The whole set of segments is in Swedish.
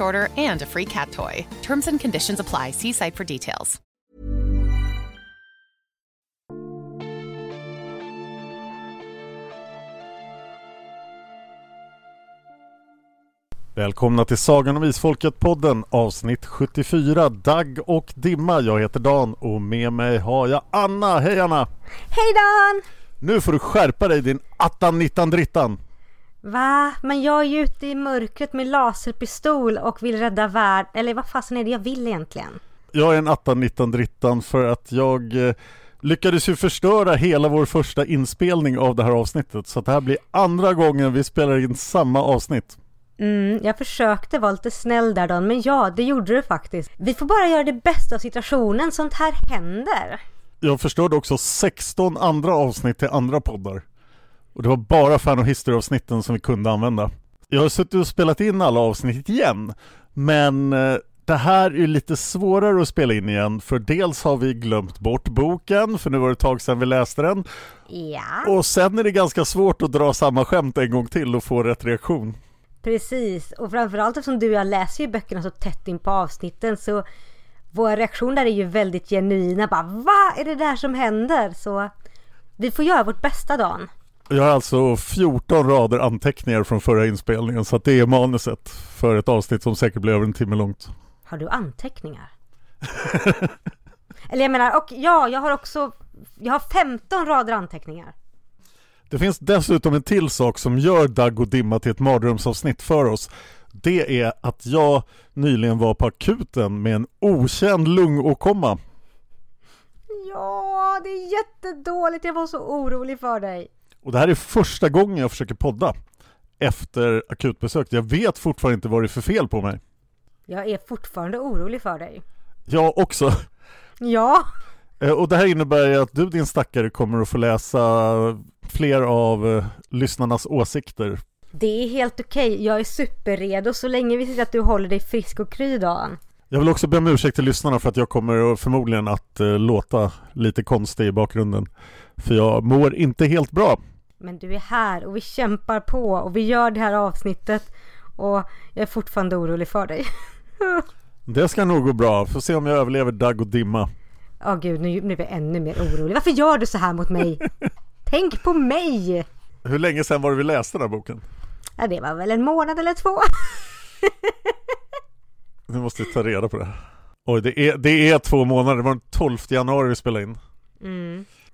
order and a free cat toy. Terms and conditions apply. See site for details. Välkomna till Sagan om Isfolket-podden avsnitt 74 Dagg och Dimma. Jag heter Dan och med mig har jag Anna. Hej Anna! Hej Dan! Nu får du skärpa dig din attan nittan drittan. Va? Men jag är ju ute i mörkret med laserpistol och vill rädda världen. Eller vad fasen är det jag vill egentligen? Jag är en attan nittan drittan för att jag eh, lyckades ju förstöra hela vår första inspelning av det här avsnittet. Så det här blir andra gången vi spelar in samma avsnitt. Mm, jag försökte vara lite snäll där Dan, men ja, det gjorde du faktiskt. Vi får bara göra det bästa av situationen, sånt här händer. Jag förstörde också 16 andra avsnitt till andra poddar. Och det var bara Fan och History-avsnitten som vi kunde använda. Jag har suttit och spelat in alla avsnitt igen, men eh, det här är lite svårare att spela in igen för dels har vi glömt bort boken för nu var det ett tag sedan vi läste den Ja. och sen är det ganska svårt att dra samma skämt en gång till och få rätt reaktion. Precis, och framförallt eftersom du och jag läser ju böckerna så tätt in på avsnitten så våra reaktioner är ju väldigt genuina. Bara vad är det där som händer? Så vi får göra vårt bästa Dan. Jag har alltså 14 rader anteckningar från förra inspelningen så att det är manuset för ett avsnitt som säkert blir över en timme långt. Har du anteckningar? Eller jag menar, och ja, jag har också, jag har 15 rader anteckningar. Det finns dessutom en till sak som gör Dagg och Dimma till ett mardrömsavsnitt för oss. Det är att jag nyligen var på akuten med en okänd lungåkomma. Ja, det är jättedåligt. Jag var så orolig för dig. Och det här är första gången jag försöker podda efter akutbesök. Jag vet fortfarande inte vad det är för fel på mig. Jag är fortfarande orolig för dig. Jag också. Ja, Eh, Och det här innebär ju att du din stackare kommer att få läsa fler av eh, lyssnarnas åsikter. det är helt okej. Jag är superredo så länge vi ser att du håller dig frisk och kry Dan. Jag vill också be om ursäkt till lyssnarna för att jag kommer förmodligen att eh, låta lite konstig i bakgrunden. För jag mår inte helt bra. Men du är här och vi kämpar på och vi gör det här avsnittet och jag är fortfarande orolig för dig. Det ska nog gå bra. Får se om jag överlever Dagg och Dimma. Åh gud, nu, nu blir jag ännu mer orolig. Varför gör du så här mot mig? Tänk på mig! Hur länge sedan var det vi läste den här boken? Ja, det var väl en månad eller två. Nu måste vi ta reda på det. Oj, det är, det är två månader. Det var den 12 januari vi spelade in.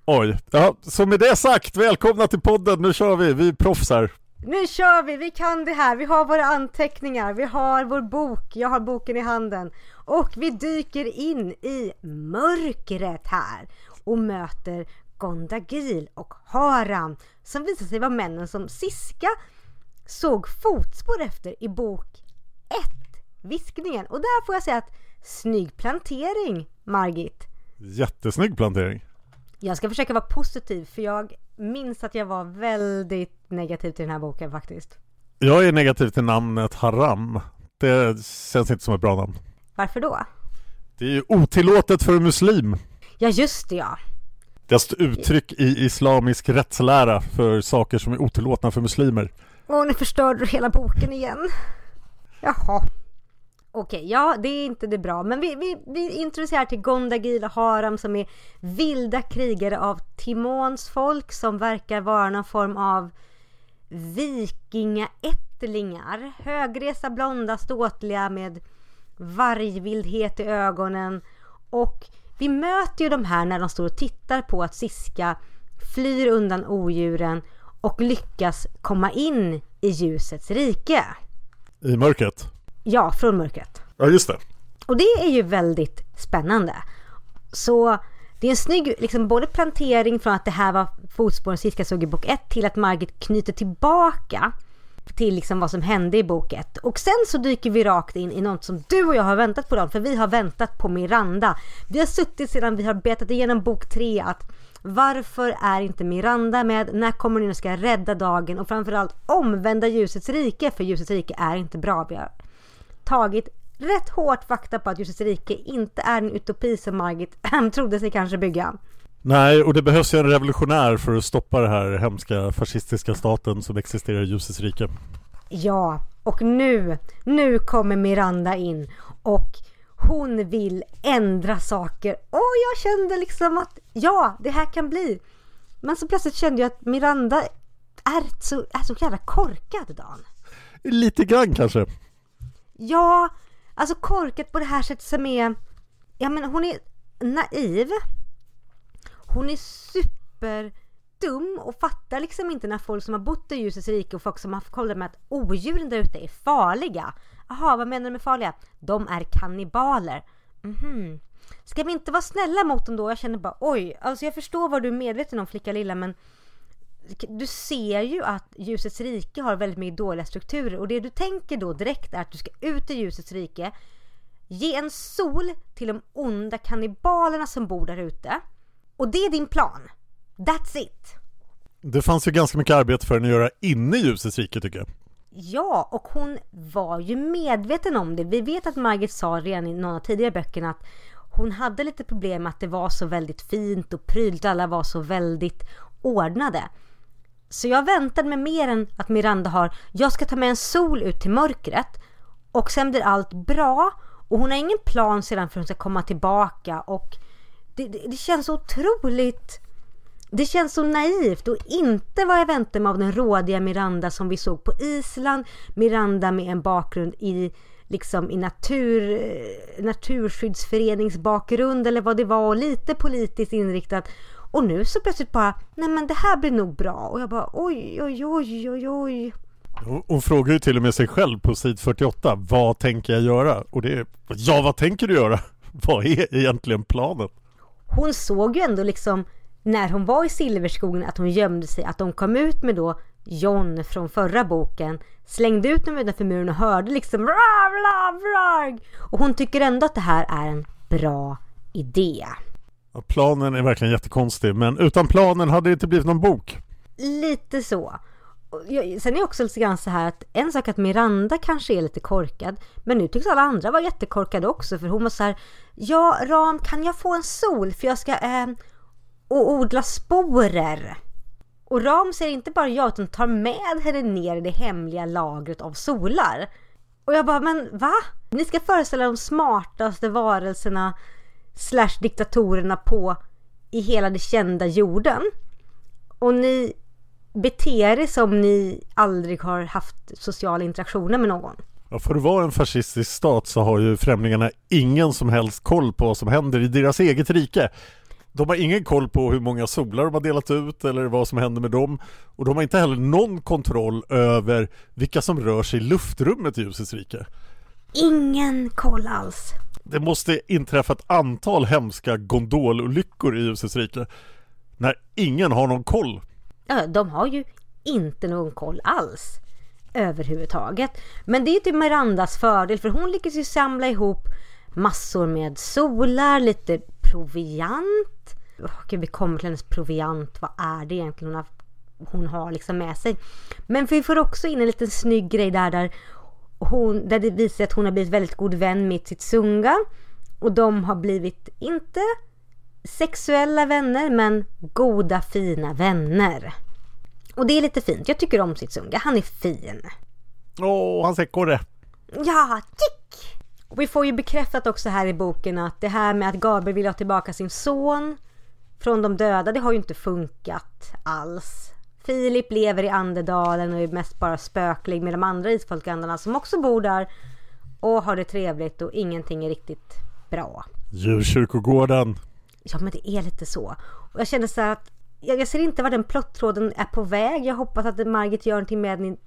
Oj. Ja, så med det sagt, välkomna till podden. Nu kör vi. Vi är proffs här. Nu kör vi, vi kan det här. Vi har våra anteckningar, vi har vår bok, jag har boken i handen. Och vi dyker in i mörkret här och möter Gondagil och Haram som visar sig vara männen som Siska såg fotspår efter i bok 1, Viskningen. Och där får jag säga att snygg plantering, Margit. Jättesnygg plantering. Jag ska försöka vara positiv för jag minns att jag var väldigt negativ till den här boken faktiskt. Jag är negativ till namnet Haram. Det känns inte som ett bra namn. Varför då? Det är ju otillåtet för en muslim. Ja just det ja. Det är alltså ett uttryck i islamisk rättslära för saker som är otillåtna för muslimer. Och nu förstörde du hela boken igen. Jaha. Okej, ja det är inte det bra. Men vi, vi, vi introducerar till Gondagil och Haram som är vilda krigare av Timons folk som verkar vara någon form av vikingaättlingar. Högresa, blonda, ståtliga med vargvildhet i ögonen. Och vi möter ju de här när de står och tittar på att Siska flyr undan odjuren och lyckas komma in i ljusets rike. I mörkret? Ja, från mörkret. Ja, just det. Och det är ju väldigt spännande. Så det är en snygg liksom, både plantering från att det här var fotspåren Siska såg i bok 1 till att Margit knyter tillbaka till liksom vad som hände i bok 1. Och sen så dyker vi rakt in i något som du och jag har väntat på Dan, för vi har väntat på Miranda. Vi har suttit sedan vi har betat igenom bok 3 att varför är inte Miranda med? När kommer ni och ska rädda dagen? Och framförallt omvända ljusets rike, för ljusets rike är inte bra. Vi har tagit rätt hårt fakta på att ljusets rike inte är en utopi som Margit trodde sig kanske bygga. Nej, och det behövs ju en revolutionär för att stoppa den här hemska fascistiska staten som existerar i ljusets rike. Ja, och nu, nu kommer Miranda in och hon vill ändra saker. Och jag kände liksom att ja, det här kan bli. Men så plötsligt kände jag att Miranda är så, är så jävla korkad Dan. Lite grann kanske. Ja, alltså korkat på det här sättet som är... Ja men hon är naiv. Hon är superdum och fattar liksom inte när folk som har bott i ljusets rike och folk som har kollat med att odjuren där ute är farliga. Jaha, vad menar du med farliga? De är kannibaler. Mhm. Ska vi inte vara snälla mot dem då? Jag känner bara oj, alltså jag förstår vad du är medveten om flicka lilla men du ser ju att ljusets rike har väldigt mycket dåliga strukturer och det du tänker då direkt är att du ska ut i ljusets rike ge en sol till de onda kannibalerna som bor där ute och det är din plan. That's it. Det fanns ju ganska mycket arbete för henne att göra inne i ljusets rike tycker jag. Ja, och hon var ju medveten om det. Vi vet att Margit sa redan i någon av tidigare böckerna att hon hade lite problem med att det var så väldigt fint och prydligt. Alla var så väldigt ordnade. Så jag väntade mig mer än att Miranda har, jag ska ta med en sol ut till mörkret och sen blir allt bra och hon har ingen plan sedan för hon ska komma tillbaka och det, det, det känns så otroligt det känns så naivt och inte vad jag väntade mig av den rådiga Miranda som vi såg på Island. Miranda med en bakgrund i liksom i natur, naturskyddsföreningsbakgrund eller vad det var och lite politiskt inriktat. Och nu så plötsligt bara, nej men det här blir nog bra. Och jag bara oj, oj, oj, oj, oj. Hon frågar ju till och med sig själv på sid 48, vad tänker jag göra? Och det är, ja vad tänker du göra? Vad är egentligen planen? Hon såg ju ändå liksom när hon var i Silverskogen att hon gömde sig, att de kom ut med då John från förra boken, slängde ut dem utanför muren och hörde liksom bra, bra, bra. Och hon tycker ändå att det här är en bra idé. Ja, planen är verkligen jättekonstig, men utan planen hade det inte blivit någon bok. Lite så. Sen är det också lite grann så här att en sak att Miranda kanske är lite korkad men nu tycks alla andra vara jättekorkade också för hon var så här Ja Ram kan jag få en sol för jag ska eh, och odla sporer. Och Ram säger inte bara ja utan tar med henne ner i det hemliga lagret av solar. Och jag bara, men va? Ni ska föreställa de smartaste varelserna slash diktatorerna på i hela det kända jorden. Och ni beter er som ni aldrig har haft sociala interaktioner med någon. Ja, för att vara en fascistisk stat så har ju främlingarna ingen som helst koll på vad som händer i deras eget rike. De har ingen koll på hur många solar de har delat ut eller vad som händer med dem. Och de har inte heller någon kontroll över vilka som rör sig i luftrummet i ljusets rike. Ingen koll alls. Det måste inträffa ett antal hemska gondololyckor i ljusets rike. När ingen har någon koll. Ja, de har ju inte någon koll alls. Överhuvudtaget. Men det är ju till Mirandas fördel för hon lyckas ju samla ihop massor med solar, lite proviant. Oh, Gud, vi kommer till hennes proviant. Vad är det egentligen hon har, hon har liksom med sig? Men vi får också in en liten snygg grej där, där, hon, där det visar sig att hon har blivit väldigt god vän med sitt Sunga. Och de har blivit, inte sexuella vänner men goda fina vänner. Och det är lite fint. Jag tycker om sitt Sunga. Han är fin. Åh, hans ekorre. Ja, tick! Och vi får ju bekräftat också här i boken att det här med att Gabriel vill ha tillbaka sin son från de döda, det har ju inte funkat alls. Filip lever i Andedalen och är mest bara spöklig med de andra isfolkandarna som också bor där och har det trevligt och ingenting är riktigt bra. Djurkyrkogården. Ja men det är lite så. Och jag känner så här att jag, ser inte var den plottråden är på väg. Jag hoppas att Margit gör någonting med den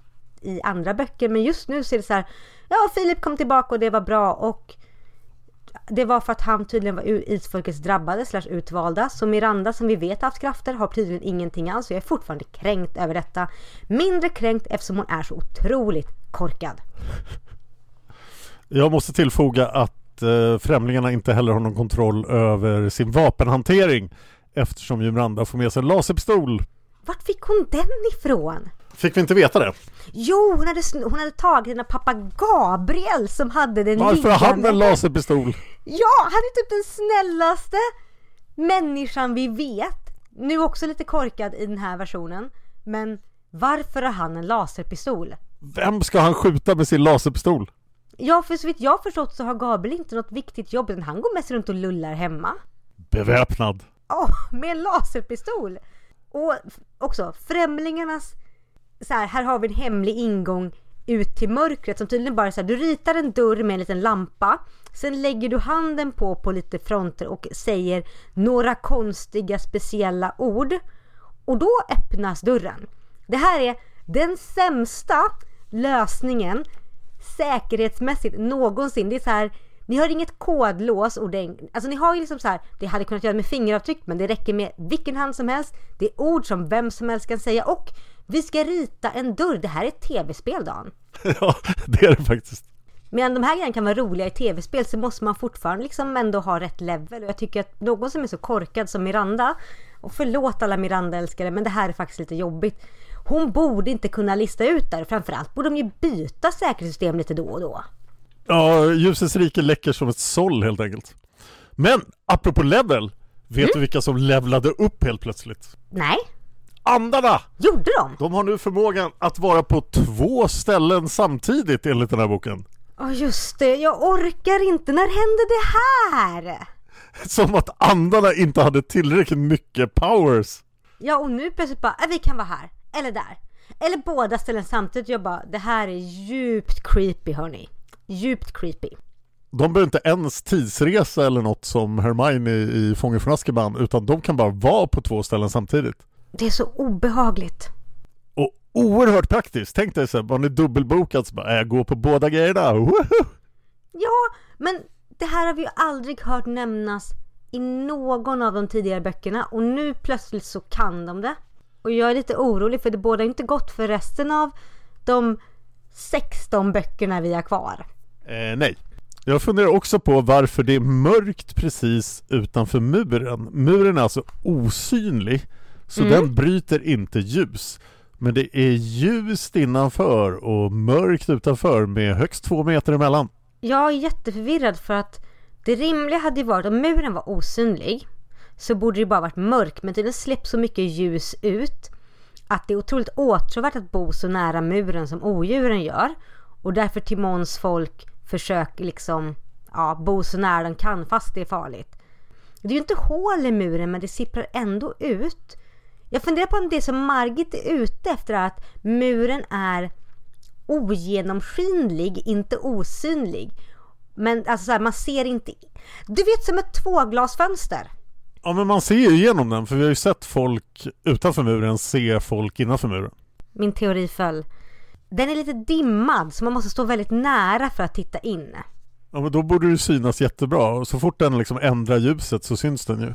i, andra böcker. Men just nu så är det så här. Ja, Filip kom tillbaka och det var bra och det var för att han tydligen var isfolkets drabbade slash utvalda. Så Miranda som vi vet haft krafter har tydligen ingenting alls. Jag är fortfarande kränkt över detta. Mindre kränkt eftersom hon är så otroligt korkad. Jag måste tillfoga att eh, främlingarna inte heller har någon kontroll över sin vapenhantering eftersom ju Miranda får med sig en laserpistol. Vart fick hon den ifrån? Fick vi inte veta det? Jo, hon hade, hon hade tagit den av pappa Gabriel som hade den Varför har han en laserpistol? Ja, han är typ den snällaste människan vi vet. Nu också lite korkad i den här versionen. Men varför har han en laserpistol? Vem ska han skjuta med sin laserpistol? Ja, för så vitt jag förstått så har Gabriel inte något viktigt jobb utan han går mest runt och lullar hemma. Beväpnad. Ja, oh, med en laserpistol! Och också främlingarnas så här, här har vi en hemlig ingång ut till mörkret som tydligen bara är så här, du ritar en dörr med en liten lampa. Sen lägger du handen på på lite fronter och säger några konstiga speciella ord. Och då öppnas dörren. Det här är den sämsta lösningen säkerhetsmässigt någonsin. Det är så här, ni har inget kodlås ordentligt. Alltså ni har ju liksom så här, det hade kunnat göra med fingeravtryck men det räcker med vilken hand som helst. Det är ord som vem som helst kan säga och vi ska rita en dörr. Det här är ett tv-spel Dan. Ja, det är det faktiskt. Medan de här grejerna kan vara roliga i tv-spel så måste man fortfarande liksom ändå ha rätt level. Och jag tycker att någon som är så korkad som Miranda, och förlåt alla Miranda-älskare men det här är faktiskt lite jobbigt. Hon borde inte kunna lista ut där. Framförallt borde de ju byta säkerhetssystem lite då och då. Ja, ljusets rike läcker som ett såll helt enkelt. Men apropå level, vet mm. du vilka som levlade upp helt plötsligt? Nej. Andarna! Gjorde de? De har nu förmågan att vara på två ställen samtidigt enligt den här boken. Ja oh, just det, jag orkar inte. När hände det här? Som att andarna inte hade tillräckligt mycket powers. Ja och nu plötsligt bara, äh, vi kan vara här, eller där. Eller båda ställen samtidigt. Jag bara, det här är djupt creepy hörni. Djupt creepy. De behöver inte ens tidsresa eller något som Hermione i Fången från Azkaban utan de kan bara vara på två ställen samtidigt. Det är så obehagligt. Och oerhört praktiskt. Tänk dig så här, man är dubbelbokad så bara, jag går på båda grejerna. Woho! Ja, men det här har vi ju aldrig hört nämnas i någon av de tidigare böckerna och nu plötsligt så kan de det. Och jag är lite orolig för det båda inte gott för resten av de 16 böckerna vi har kvar. Eh, nej. Jag funderar också på varför det är mörkt precis utanför muren. Muren är alltså osynlig, så mm. den bryter inte ljus. Men det är ljust innanför och mörkt utanför med högst två meter emellan. Jag är jätteförvirrad för att det rimliga hade ju varit om muren var osynlig så borde det bara varit mörkt men tydligen släpps så mycket ljus ut att det är otroligt åtråvärt att bo så nära muren som odjuren gör. Och därför Timons folk försöker liksom ja, bo så nära de kan fast det är farligt. Det är ju inte hål i muren men det sipprar ändå ut. Jag funderar på om det som Margit är ute efter är att muren är ogenomskinlig, inte osynlig. Men alltså så här, man ser inte... Du vet som ett tvåglasfönster. Ja men man ser ju igenom den för vi har ju sett folk utanför muren se folk innanför muren. Min teori föll. Den är lite dimmad så man måste stå väldigt nära för att titta in. Ja men då borde det synas jättebra. Så fort den liksom ändrar ljuset så syns den ju.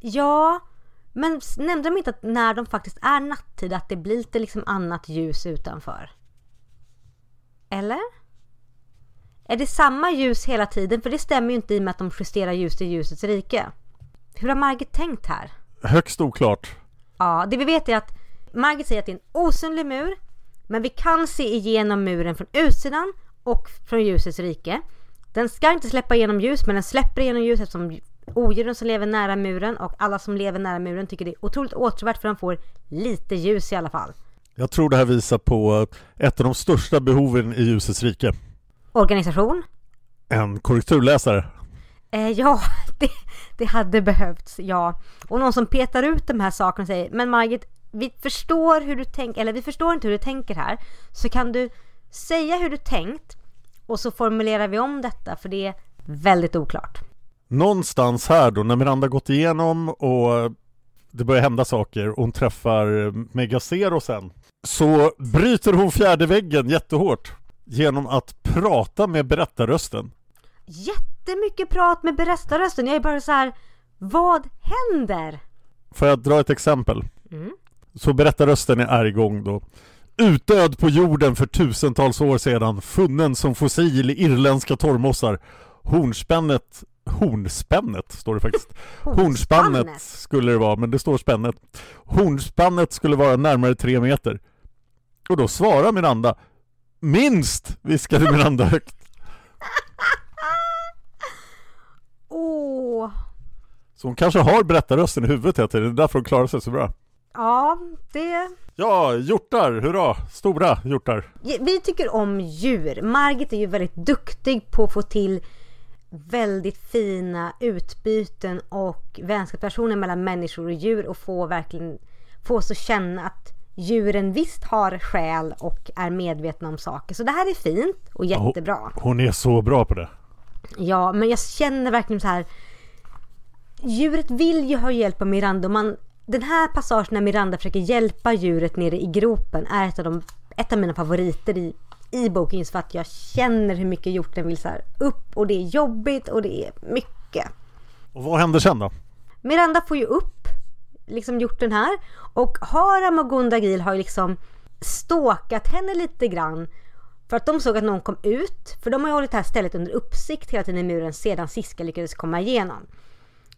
Ja, men nämnde de inte att när de faktiskt är nattid att det blir lite liksom annat ljus utanför? Eller? Är det samma ljus hela tiden? För det stämmer ju inte i och med att de justerar ljus i ljusets rike. Hur har Margit tänkt här? Högst oklart. Ja, det vi vet är att Margit säger att det är en osynlig mur. Men vi kan se igenom muren från utsidan och från ljusets rike. Den ska inte släppa igenom ljus men den släpper igenom ljus eftersom odjuren som lever nära muren och alla som lever nära muren tycker det är otroligt åtråvärt för de får lite ljus i alla fall. Jag tror det här visar på ett av de största behoven i ljusets rike. Organisation? En korrekturläsare. Eh, ja, det, det hade behövts, ja. Och någon som petar ut de här sakerna och säger Men Margit, vi förstår hur du tänker, eller vi förstår inte hur du tänker här. Så kan du säga hur du tänkt och så formulerar vi om detta för det är väldigt oklart. Någonstans här då när Miranda gått igenom och det börjar hända saker och hon träffar Megacero sen så bryter hon fjärde väggen jättehårt genom att prata med berättarrösten. Jättemycket prat med berättarrösten. Jag är bara så här, vad händer? Får jag dra ett exempel? Mm. Så berättarrösten är igång då. Utdöd på jorden för tusentals år sedan, funnen som fossil i irländska torvmossar. Hornspännet Hornspännet står det faktiskt. Hornspannet skulle det vara, men det står spännet. Hornspannet skulle vara närmare tre meter. Och då svarar Miranda Minst! viskade Miranda högt. Åh! Så hon kanske har berättarrösten i huvudet hela tiden, det är därför hon klarar sig så bra. Ja, det... Ja, hjortar, hurra! Stora hjortar. Vi tycker om djur. Margit är ju väldigt duktig på att få till väldigt fina utbyten och vänskapsrelationer mellan människor och djur och få verkligen få oss att känna att djuren visst har själ och är medvetna om saker. Så det här är fint och jättebra. Hon är så bra på det. Ja, men jag känner verkligen så här. Djuret vill ju ha hjälp av Miranda och man, den här passagen när Miranda försöker hjälpa djuret nere i gropen är ett av, de, ett av mina favoriter i, i boken just för att jag känner hur mycket hjorten vill så upp och det är jobbigt och det är mycket. Och vad händer sen då? Miranda får ju upp liksom hjorten här och Haram och Gundagil har ju liksom ståkat henne lite grann för att de såg att någon kom ut. För de har ju hållit det här stället under uppsikt hela tiden i muren sedan Siska lyckades komma igenom.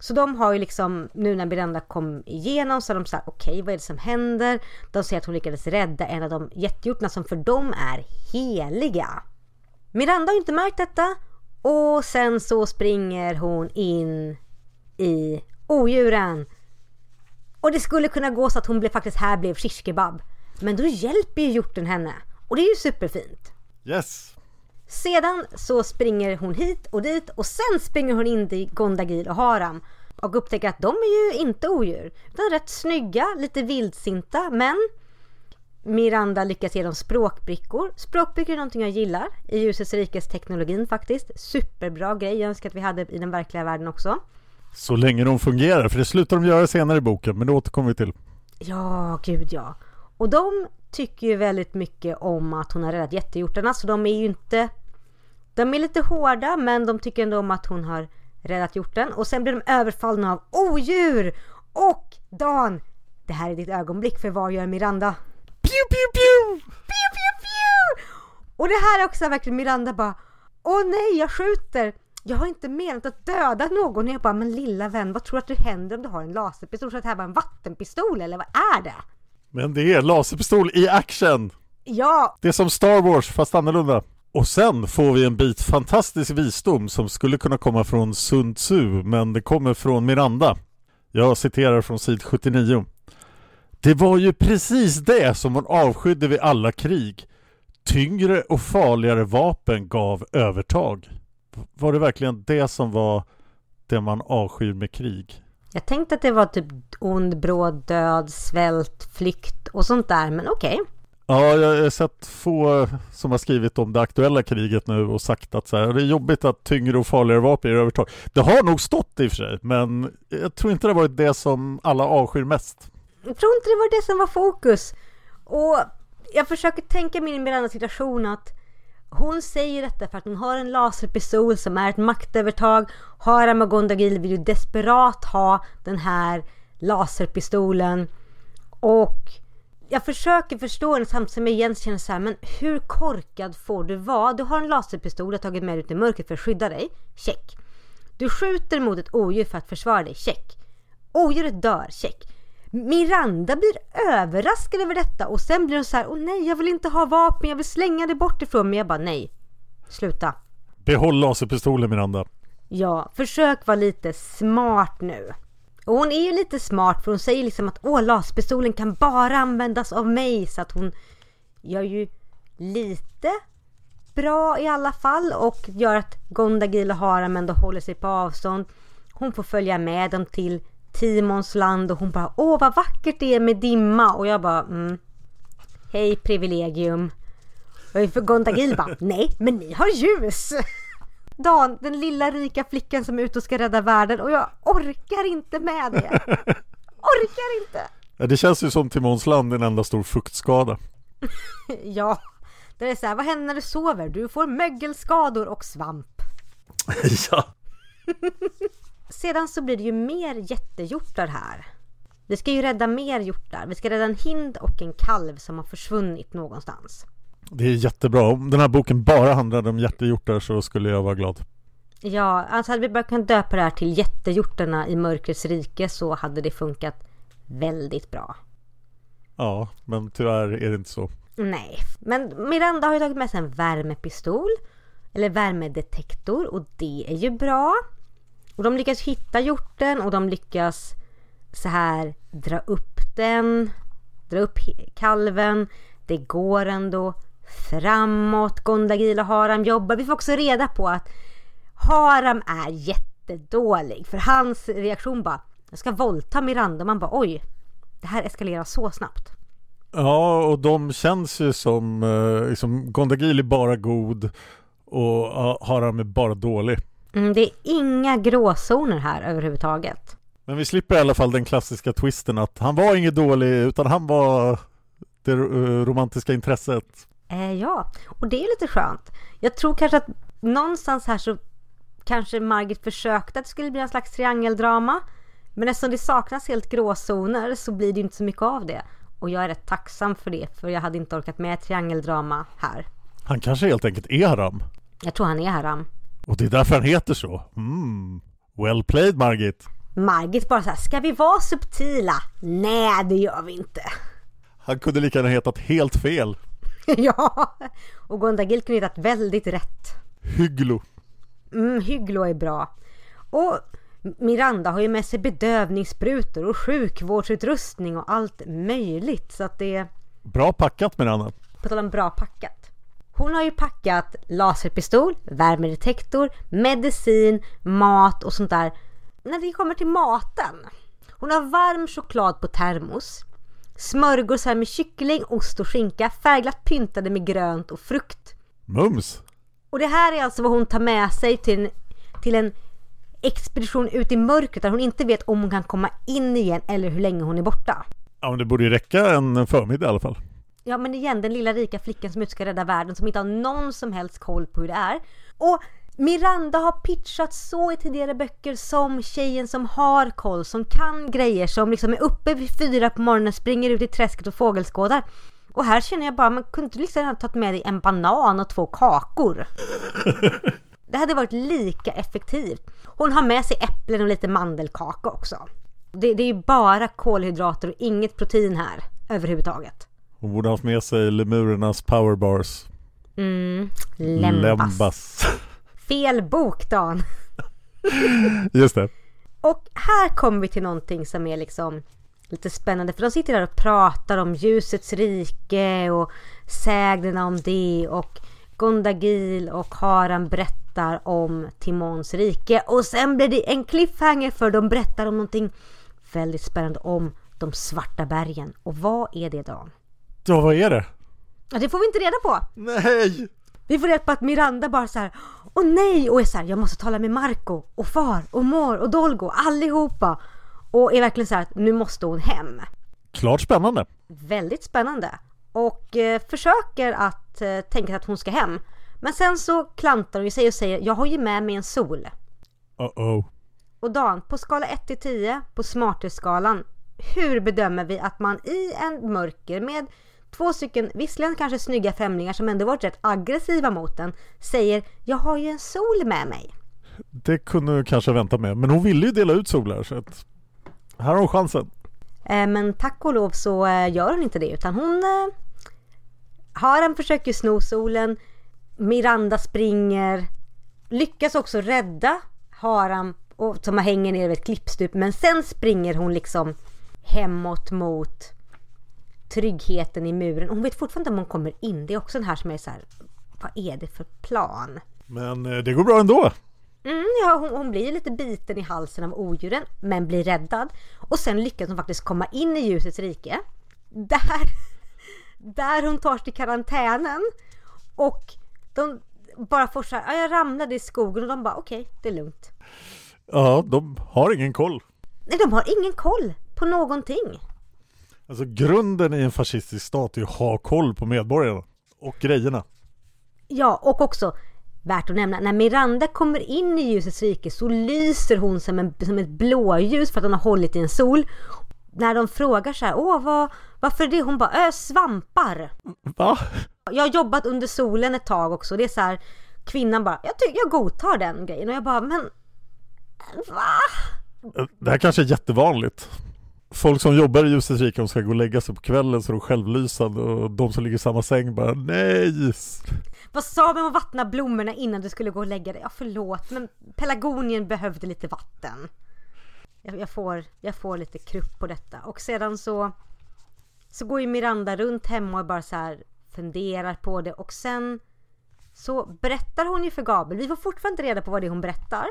Så de har ju liksom, nu när Miranda kom igenom så har de sagt okej okay, vad är det som händer? De säger att hon lyckades rädda en av de jättehjortarna som för dem är heliga. Miranda har ju inte märkt detta och sen så springer hon in i odjuren. Och det skulle kunna gå så att hon blev, faktiskt här blev shish kebab. Men då hjälper ju hjorten henne. Och det är ju superfint. Yes. Sedan så springer hon hit och dit och sen springer hon in till Gondagil och Haram och upptäcker att de är ju inte odjur utan rätt snygga, lite vildsinta men Miranda lyckas ge dem språkbrickor. Språkbrickor är någonting jag gillar i ljusets rikes teknologin faktiskt. Superbra grej. Jag önskar att vi hade i den verkliga världen också. Så länge de fungerar, för det slutar de göra senare i boken, men det återkommer vi till. Ja, gud ja. Och de tycker ju väldigt mycket om att hon har räddat jättehjortarna, så de är ju inte... De är lite hårda, men de tycker ändå om att hon har räddat hjorten. Och sen blir de överfallna av odjur! Och Dan, det här är ditt ögonblick, för vad gör Miranda? Pew, pew, pew! Pew, pew, pew! Och det här är också verkligen Miranda bara Åh nej, jag skjuter! jag har inte menat att döda någon. Och jag bara, men lilla vän, vad tror du att det händer om du har en laserpistol? Du att det här var en vattenpistol eller vad är det? Men det är laserpistol i action! Ja! Det är som Star Wars fast annorlunda. Och sen får vi en bit fantastisk visdom som skulle kunna komma från Sun Tzu men det kommer från Miranda. Jag citerar från sid 79. Det var ju precis det som hon avskydde vid alla krig. Tyngre och farligare vapen gav övertag. Var det verkligen det som var det man avskyr med krig? Jag tänkte att det var typ ond, bråd, död, svält, flykt och sånt där, men okej. Okay. Ja, jag har sett få som har skrivit om det aktuella kriget nu och sagt att så här, det är jobbigt att tyngre och farligare vapen är övertag. Det har nog stått i och för sig, men jag tror inte det har varit det som alla avskyr mest. Jag tror inte det var det som var fokus. Och jag försöker tänka mig in i den situation att hon säger detta för att hon har en laserpistol som är ett maktövertag. Haram Magondagil vill ju desperat ha den här laserpistolen. Och jag försöker förstå henne samtidigt som jag igen känner så här, men hur korkad får du vara? Du har en laserpistol, du har tagit med dig ut i mörkret för att skydda dig. Check. Du skjuter mot ett odjur för att försvara dig. Check. Odjuret dör. Check. Miranda blir överraskad över detta och sen blir hon så här, åh nej jag vill inte ha vapen, jag vill slänga det bort ifrån mig. Jag bara nej, sluta. Behåll laserpistolen Miranda. Ja, försök vara lite smart nu. Och hon är ju lite smart för hon säger liksom att åh, laserpistolen kan bara användas av mig så att hon gör ju lite bra i alla fall och gör att Gondagil och Haram ändå håller sig på avstånd. Hon får följa med dem till Timons land och hon bara åh vad vackert det är med dimma och jag bara mm. Hej privilegium. Och för Gondagil bara nej men ni har ljus. Dan, den lilla rika flickan som är ute och ska rädda världen och jag orkar inte med det. Orkar inte. Ja, det känns ju som Timons land en enda stor fuktskada. ja, det är så här, vad händer när du sover? Du får mögelskador och svamp. ja. Sedan så blir det ju mer jättehjortar här. Vi ska ju rädda mer hjortar. Vi ska rädda en hind och en kalv som har försvunnit någonstans. Det är jättebra. Om den här boken bara handlade om jättehjortar så skulle jag vara glad. Ja, alltså hade vi bara kunnat döpa det här till jättehjortarna i mörkrets rike så hade det funkat väldigt bra. Ja, men tyvärr är det inte så. Nej, men Miranda har ju tagit med sig en värmepistol eller värmedetektor och det är ju bra. Och de lyckas hitta hjorten och de lyckas så här dra upp den, dra upp kalven. Det går ändå framåt. Gondagil och Haram jobbar. Vi får också reda på att Haram är jättedålig för hans reaktion bara jag ska våldta Miranda. Man bara oj, det här eskalerar så snabbt. Ja, och de känns ju som, eh, liksom, Gondagil är bara god och Haram är bara dålig. Mm, det är inga gråzoner här överhuvudtaget. Men vi slipper i alla fall den klassiska twisten att han var inget dålig utan han var det uh, romantiska intresset. Eh, ja, och det är lite skönt. Jag tror kanske att någonstans här så kanske Margit försökte att det skulle bli en slags triangeldrama. Men eftersom det saknas helt gråzoner så blir det inte så mycket av det. Och jag är rätt tacksam för det, för jag hade inte orkat med triangeldrama här. Han kanske helt enkelt är Haram. Jag tror han är Haram. Och det är därför han heter så. Mm. Well played Margit. Margit bara såhär, ska vi vara subtila? Nej, det gör vi inte. Han kunde lika gärna hetat helt fel. ja, och Gondagil kunde hetat väldigt rätt. Hygglo. Mm, Hygglo är bra. Och Miranda har ju med sig bedövningssprutor och sjukvårdsutrustning och allt möjligt så att det. Bra packat Miranda. På tal om bra packat. Hon har ju packat laserpistol, värmedetektor, medicin, mat och sånt där. När det kommer till maten. Hon har varm choklad på termos. Smörgåsar med kyckling, ost och skinka färgglatt pyntade med grönt och frukt. Mums! Och det här är alltså vad hon tar med sig till en, till en expedition ut i mörkret där hon inte vet om hon kan komma in igen eller hur länge hon är borta. Ja men det borde ju räcka en förmiddag i alla fall. Ja men igen den lilla rika flickan som ut ska rädda världen som inte har någon som helst koll på hur det är. Och Miranda har pitchat så i tidigare böcker som tjejen som har koll, som kan grejer, som liksom är uppe vid fyra på morgonen, springer ut i träsket och fågelskådar. Och här känner jag bara, man kunde inte liksom ha tagit med dig en banan och två kakor. Det hade varit lika effektivt. Hon har med sig äpplen och lite mandelkaka också. Det, det är ju bara kolhydrater och inget protein här överhuvudtaget. Hon borde haft med sig lemurernas powerbars. Mm, lembas. Lembas. Fel bok Dan. Just det. Och här kommer vi till någonting som är liksom lite spännande. För de sitter där och pratar om ljusets rike och sägnerna om det. Och Gondagil och Haran berättar om Timons rike. Och sen blir det en cliffhanger för de berättar om någonting väldigt spännande om de svarta bergen. Och vad är det Dan? Ja, vad är det? Det får vi inte reda på. Nej! Vi får reda på att Miranda bara så här, åh nej, och är så här, jag måste tala med Marco och far och mor och Dolgo, allihopa. Och är verkligen så här, nu måste hon hem. Klart spännande. Väldigt spännande. Och eh, försöker att eh, tänka att hon ska hem. Men sen så klantar hon sig och säger, jag har ju med mig en sol. Uh-oh. Och Dan, på skala 1 till 10 på smarthetsskalan, hur bedömer vi att man i en mörker med två stycken, visserligen kanske snygga främlingar som ändå varit rätt aggressiva mot den, säger jag har ju en sol med mig. Det kunde du kanske vänta med, men hon ville ju dela ut solar så att här har hon chansen. Eh, men tack och lov så eh, gör hon inte det utan hon eh, Haran försöker sno solen Miranda springer Lyckas också rädda haran och, som hänger ner vid ett klippstup. Men sen springer hon liksom hemåt mot tryggheten i muren. Hon vet fortfarande inte om hon kommer in. Det är också den här som är så här, vad är det för plan? Men eh, det går bra ändå. Mm, ja, hon, hon blir lite biten i halsen av odjuren men blir räddad. Och sen lyckas hon faktiskt komma in i ljusets rike. Där, där hon tar sig till karantänen. Och de bara får så här, jag ramlade i skogen och de bara okej, okay, det är lugnt. Ja, de har ingen koll. Nej, de har ingen koll på någonting. Alltså grunden i en fascistisk stat är att ha koll på medborgarna och grejerna. Ja, och också värt att nämna, när Miranda kommer in i ljusets rike så lyser hon som, en, som ett blåljus för att hon har hållit i en sol. När de frågar så här, åh vad, varför det? Hon bara, äh, svampar. Va? Jag har jobbat under solen ett tag också. Det är så här, kvinnan bara, jag, tycker jag godtar den grejen. Och jag bara, men va? Det här kanske är jättevanligt. Folk som jobbar i ljusets rike, de ska gå och lägga sig på kvällen så de är självlysande och de som ligger i samma säng bara, nej! Vad sa vi om att vattna blommorna innan du skulle gå och lägga dig? Ja förlåt men pelargonien behövde lite vatten. Jag, jag, får, jag får lite krupp på detta och sedan så Så går ju Miranda runt hemma och bara så här funderar på det och sen Så berättar hon ju för Gabriel, vi får fortfarande inte reda på vad det är hon berättar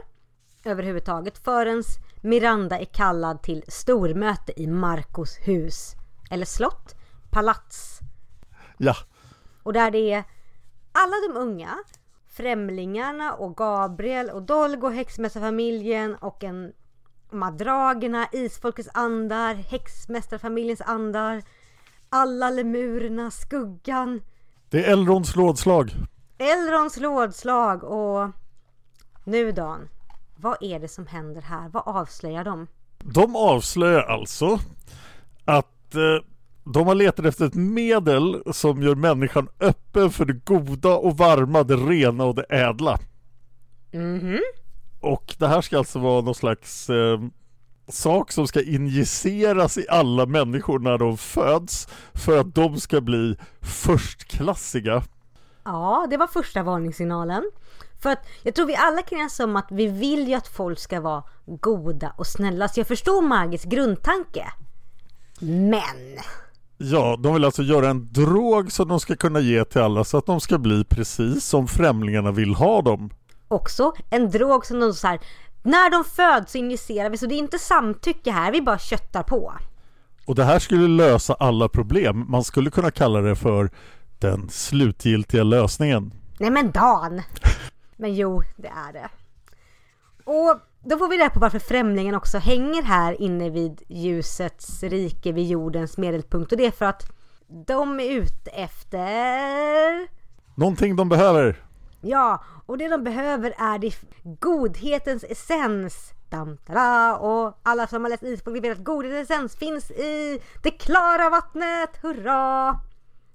Överhuvudtaget förrän Miranda är kallad till stormöte i Marcos hus Eller slott, palats Ja Och där det är alla de unga, Främlingarna och Gabriel och Dolgo, häxmästarfamiljen och en Madragerna, Isfolkets andar, Häxmästarfamiljens andar, alla lemurerna, Skuggan. Det är Elrons rådslag. Elrons rådslag och nu Dan, vad är det som händer här? Vad avslöjar de? De avslöjar alltså att eh, de har letat efter ett medel som gör människan öppen för det goda och varma, det rena och det ädla. Mhm. Och det här ska alltså vara någon slags eh, sak som ska injiceras i alla människor när de föds för att de ska bli förstklassiga. Ja, det var första varningssignalen. För att jag tror vi alla kan enas om att vi vill ju att folk ska vara goda och snälla. Så jag förstår Margits grundtanke. Men Ja, de vill alltså göra en drog som de ska kunna ge till alla så att de ska bli precis som främlingarna vill ha dem. Också en drog som de så här, när de föds injicerar vi så det är inte samtycke här, vi bara köttar på. Och det här skulle lösa alla problem. Man skulle kunna kalla det för den slutgiltiga lösningen. Nej men Dan! Men jo, det är det. Och då får vi reda på varför främlingen också hänger här inne vid ljusets rike vid jordens medelpunkt och det är för att de är ute efter... Någonting de behöver. Ja, och det de behöver är det godhetens essens. Dam, tada, och alla som har läst Isfolk vet att godhetens essens finns i det klara vattnet. Hurra!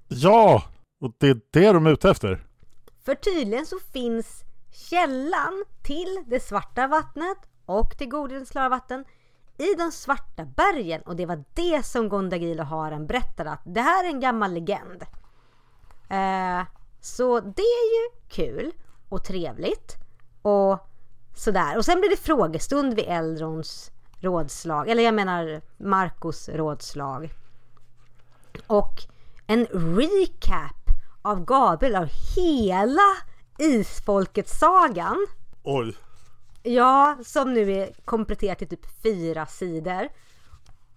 Ja, och det är det de är ute efter. För tydligen så finns källan till det svarta vattnet och till Godens klara vatten i de svarta bergen och det var det som Gondagil och Haren berättade att det här är en gammal legend. Eh, så det är ju kul och trevligt och sådär. Och sen blir det frågestund vid Eldrons rådslag, eller jag menar Marcos rådslag. Och en recap av Gabriel av hela Isfolket-sagan. Oj. Ja, som nu är kompletterat till typ fyra sidor.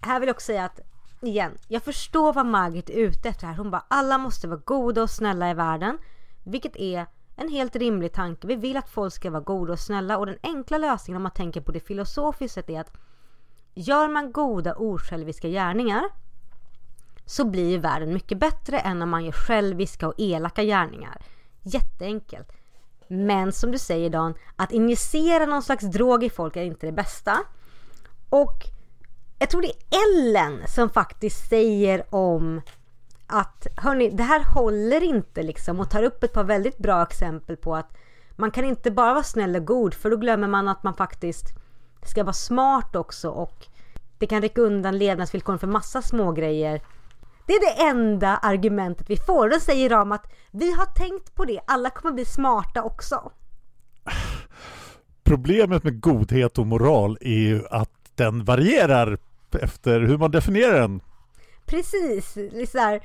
Här vill jag också säga att igen, jag förstår vad Margit är ute efter här. Hon bara alla måste vara goda och snälla i världen. Vilket är en helt rimlig tanke. Vi vill att folk ska vara goda och snälla och den enkla lösningen om man tänker på det filosofiskt sett är att gör man goda osjälviska gärningar så blir världen mycket bättre än om man gör själviska och elaka gärningar. Jätteenkelt. Men som du säger Dan, att injicera någon slags drog i folk är inte det bästa. Och jag tror det är Ellen som faktiskt säger om att hörni, det här håller inte liksom och tar upp ett par väldigt bra exempel på att man kan inte bara vara snäll och god för då glömmer man att man faktiskt ska vara smart också och det kan rycka undan levnadsvillkoren för massa små grejer det är det enda argumentet vi får. Då säger de att vi har tänkt på det, alla kommer bli smarta också. Problemet med godhet och moral är ju att den varierar efter hur man definierar den. Precis, så här,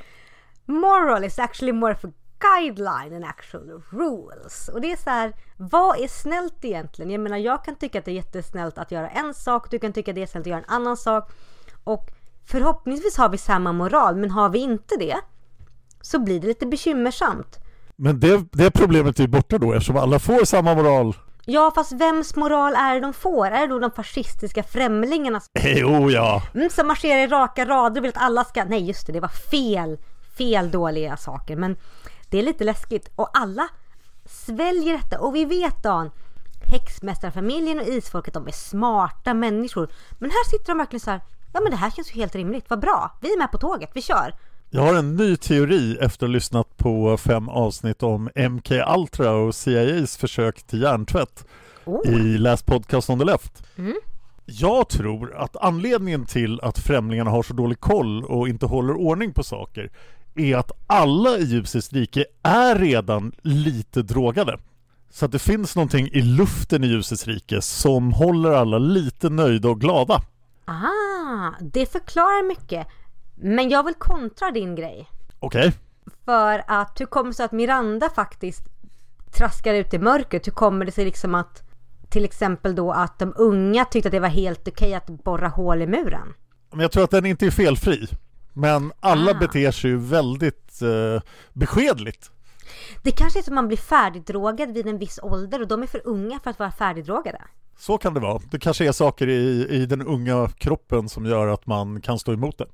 moral is actually more a guideline than actual rules. Och det är så här, vad är snällt egentligen? Jag menar, jag kan tycka att det är jättesnällt att göra en sak, du kan tycka att det är snällt att göra en annan sak. Och förhoppningsvis har vi samma moral, men har vi inte det så blir det lite bekymmersamt. Men det, det problemet är ju borta då eftersom alla får samma moral. Ja, fast vems moral är det de får? Är det då de fascistiska främlingarna Jo, ja. mm, som marscherar i raka rader och vill att alla ska... Nej, just det, det var fel. Fel dåliga saker. Men det är lite läskigt. Och alla sväljer detta. Och vi vet Dan, häxmästarfamiljen och isfolket, de är smarta människor. Men här sitter de verkligen så här, ja men det här känns ju helt rimligt, vad bra, vi är med på tåget, vi kör. Jag har en ny teori efter att ha lyssnat på fem avsnitt om MK Ultra och CIAs försök till hjärntvätt Oh. i Last Podcast on the Left. Mm. Jag tror att anledningen till att främlingarna har så dålig koll och inte håller ordning på saker är att alla i ljusets rike är redan lite drogade. Så att det finns någonting i luften i ljusets rike som håller alla lite nöjda och glada. Ah, det förklarar mycket. Men jag vill kontra din grej. Okej? För att hur kommer det sig att Miranda faktiskt traskar ut i mörkret? Hur kommer det sig liksom att till exempel då att de unga tyckte att det var helt okej att borra hål i muren? Men jag tror att den inte är felfri. Men alla Ah. beter sig ju väldigt eh, beskedligt. Det kanske är så att man blir färdigdrogad vid en viss ålder och de är för unga för att vara färdigdrogade. Så kan det vara. Det kanske är saker i, i den unga kroppen som gör att man kan stå emot det.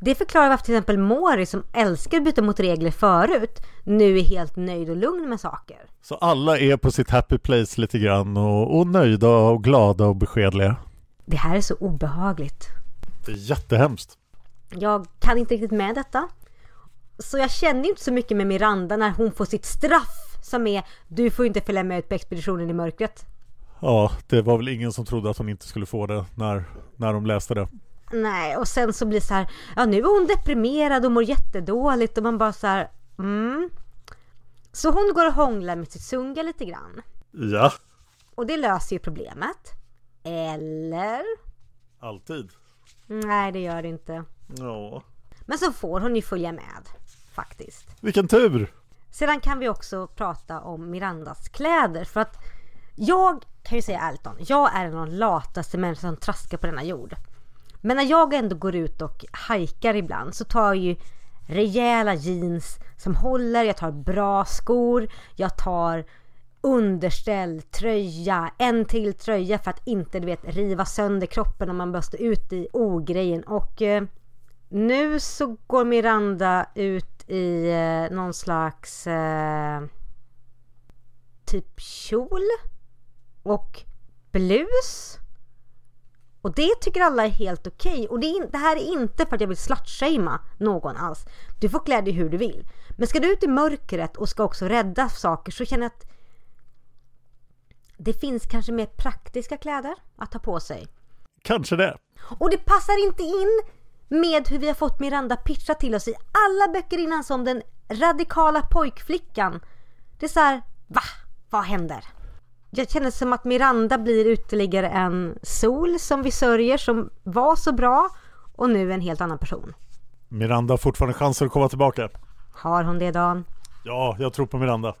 Det förklarar varför till exempel Mori som älskar att byta mot regler förut nu är helt nöjd och lugn med saker. Så alla är på sitt happy place lite grann och, och nöjda och glada och beskedliga. Det här är så obehagligt. Det är jättehemskt. Jag kan inte riktigt med detta. Så jag känner inte så mycket med Miranda när hon får sitt straff som är du får inte följa med ut på expeditionen i mörkret. Ja, det var väl ingen som trodde att hon inte skulle få det när, när de läste det. Nej, och sen så blir det så här, ja nu är hon deprimerad och mår jättedåligt och man bara så här, mm. Så hon går och hånglar med sitt sunga lite grann. Ja, Och det löser ju problemet. Eller? alltid. Nej, det gör det inte. Ja. Men så får hon ju följa med, faktiskt. Vilken tur! Sedan kan vi också prata om Mirandas kläder för att jag kan ju säga ärligt om, jag är en av de lataste människorna som traskar på denna jord. Men när jag ändå går ut och hajkar ibland så tar jag ju rejäla jeans som håller, jag tar bra skor, jag tar underställ, tröja, en till tröja för att inte du vet riva sönder kroppen om man bara stå ut i ogrejen och eh, nu så går Miranda ut i eh, någon slags eh, typ kjol och blus. Och det tycker alla är helt okej. Och det, in- det här är inte för att jag vill slutshamea någon alls. Du får klä dig hur du vill. Men ska du ut i mörkret och ska också rädda saker så känner jag att det finns kanske mer praktiska kläder att ta på sig. Kanske det. Och det passar inte in med hur vi har fått Miranda pitcha till oss i alla böcker innan som den radikala pojkflickan. Det är så här, va? Vad händer? Jag känner som att Miranda blir ytterligare en sol som vi sörjer som var så bra och nu en helt annan person. Miranda har fortfarande chanser att komma tillbaka. Har hon det Dan? Ja, jag tror på Miranda.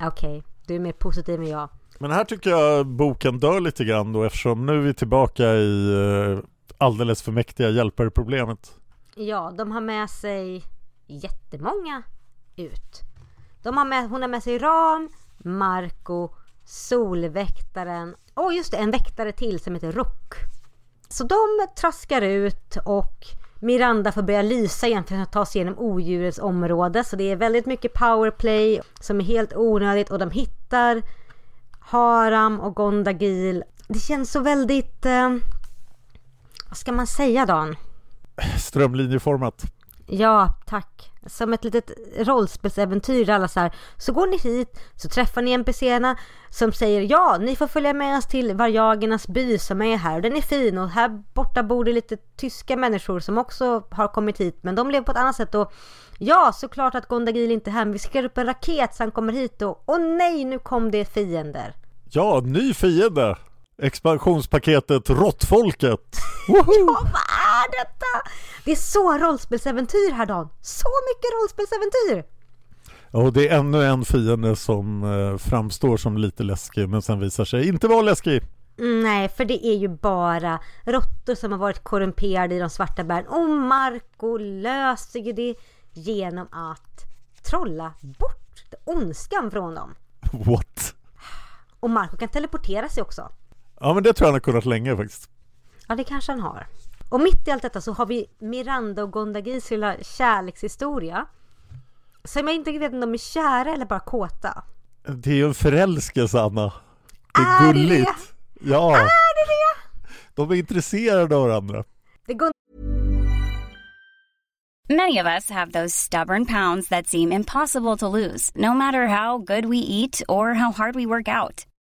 Okej, du är mer positiv än jag. Men här tycker jag boken dör lite grann då eftersom nu är vi tillbaka i eh, alldeles för mäktiga hjälpare-problemet. Ja, de har med sig jättemånga ut. De har med, hon har med sig Ram, Marco, Solväktaren och just det, en väktare till som heter Rook. Så de traskar ut och Miranda får börja lysa igen för att ta sig igenom odjurets område. Så det är väldigt mycket powerplay som är helt onödigt och de hittar Haram och Gondagil. Det känns så väldigt... Eh, vad ska man säga Dan? Strömlinjeformat. Ja, tack. Som ett litet rollspelsäventyr där alla så här, så går ni hit, så träffar ni NPCerna som säger ja, ni får följa med oss till Varjagernas by som är här och den är fin och här borta bor det lite tyska människor som också har kommit hit men de lever på ett annat sätt och ja, såklart att Gondagil inte är här men vi skickar upp en raket så han kommer hit och åh nej, nu kom det fiender. Ja, ny fiende! Expansionspaketet Råttfolket! Ja, vad är detta? Det är så rollspelsäventyr här Dan. Så mycket rollspelsäventyr! Ja, och det är ännu en fiende som eh, framstår som lite läskig men sen visar sig inte vara läskig. Mm, nej, för det är ju bara råttor som har varit korrumperade i de svarta bergen. Och Marco löser ju det genom att trolla bort ondskan från dem. What? Och Marco kan teleportera sig också. Ja men det tror jag han har kunnat länge faktiskt. Ja, det kanske han har. Och mitt i allt detta så har vi Miranda och Gondagis lilla kärlekshistoria. Som jag inte vet om de är kära eller bara kåta. Det är ju en förälskelse Anna. Det är, Är det gulligt. Ja, Är det det? de är intresserade av varandra. Det går Many of us have those stubborn pounds that seem impossible to lose, no matter how good we eat or how hard we work out.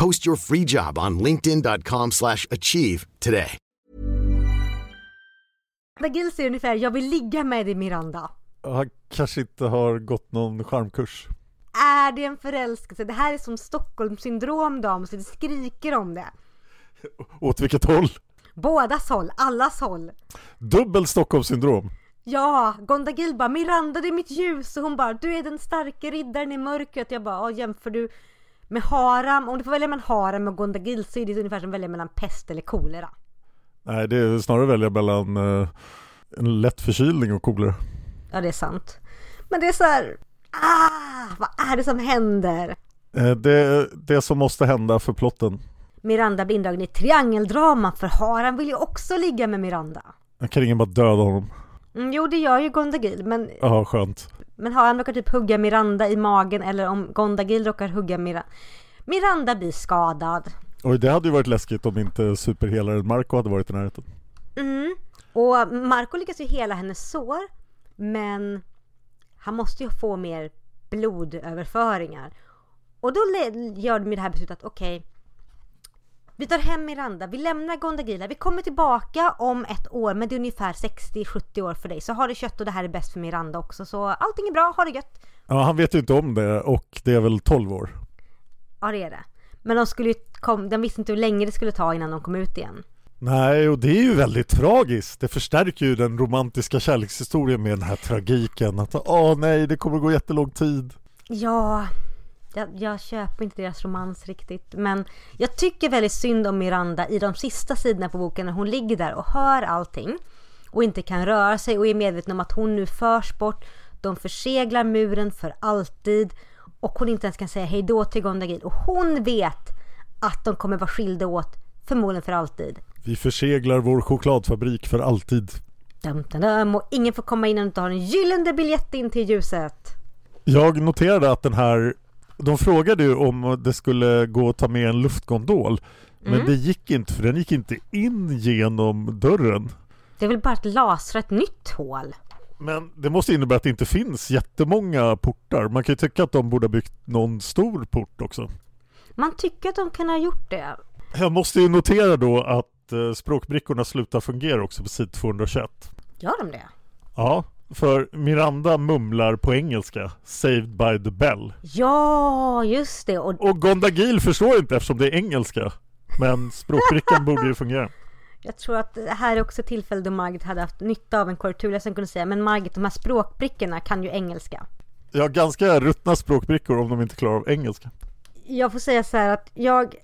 Post your free job on linkedin.com/achieve slash achieve today. Gondagil säger ungefär jag vill ligga med dig Miranda. Han kanske inte har gått någon charmkurs. Är det en förälskelse? Det här är som Stockholmssyndrom dam, så det skriker om det. Åt vilket håll? Bådas håll, allas håll. Dubbel Stockholmssyndrom. Ja, Gondagil bara Miranda det är mitt ljus och hon bara du är den starka riddaren i mörkret. Jag bara jämför du med Haram, om du får välja mellan Haram och Gondagil så är det ungefär som att välja mellan pest eller kolera. Nej, det är snarare att välja mellan eh, en lätt förkylning och kolera. Ja det är sant. Men det är så här, ah, vad är det som händer? Eh, det, det som måste hända för plotten. Miranda blir indragen i triangeldrama för Haram vill ju också ligga med Miranda. Jag kan ingen bara döda honom. Mm, jo det gör ju Gondagil men, Ja, skönt. Men Haram råkar typ hugga Miranda i magen eller om Gondagil råkar hugga Miranda. Miranda blir skadad. Och det hade ju varit läskigt om inte superhelaren Marco hade varit i närheten. Mm. Och Marco lyckas ju hela hennes sår men han måste ju få mer blodöverföringar. Och då gör de ju det här beslutet att okej vi tar hem Miranda, vi lämnar Gondagila, vi kommer tillbaka om ett år men det är ungefär 60-70 år för dig. Så har du kött och det här är bäst för Miranda också. Så allting är bra, ha det gött. Ja, han vet ju inte om det och det är väl 12 år. Ja det är det. Men de, skulle kom, de visste inte hur länge det skulle ta innan de kom ut igen. Nej, och det är ju väldigt tragiskt. Det förstärker ju den romantiska kärlekshistorien med den här tragiken. Att åh nej, det kommer gå jättelång tid. Ja, jag, jag köper inte deras romans riktigt. Men jag tycker väldigt synd om Miranda i de sista sidorna på boken när hon ligger där och hör allting. Och inte kan röra sig och är medveten om att hon nu förs bort. De förseglar muren för alltid. Och hon inte ens kan säga hej då till Gondagil. Och hon vet att de kommer vara skilda åt förmodligen för alltid. Vi förseglar vår chokladfabrik för alltid. Dum, dum, dum. Och ingen får komma in om du inte har en gyllene biljett in till ljuset. Jag noterade att den här de frågade ju om det skulle gå att ta med en luftgondol Men Mm. det gick inte för den gick inte in genom dörren Det är väl bara att lasra ett nytt hål. Men det måste innebära att det inte finns jättemånga portar Man kan ju tycka att de borde ha byggt någon stor port också Man tycker att de kan ha gjort det. Jag måste ju notera då att eh, språkbrickorna slutar fungera också på sid 221 Gör de det? Ja, För Miranda mumlar på engelska Saved by the bell. Ja, just det. Och Och Gondagil förstår inte eftersom det är engelska. Men språkbrickan borde ju fungera. jag tror att det här är också tillfälle då Margit hade haft nytta av en korrektur. Jag kunde säga, men Margit, de här språkbrickorna kan ju engelska. Har ganska ruttna språkbrickor om de inte klarar av engelska. Jag får säga så här att jag,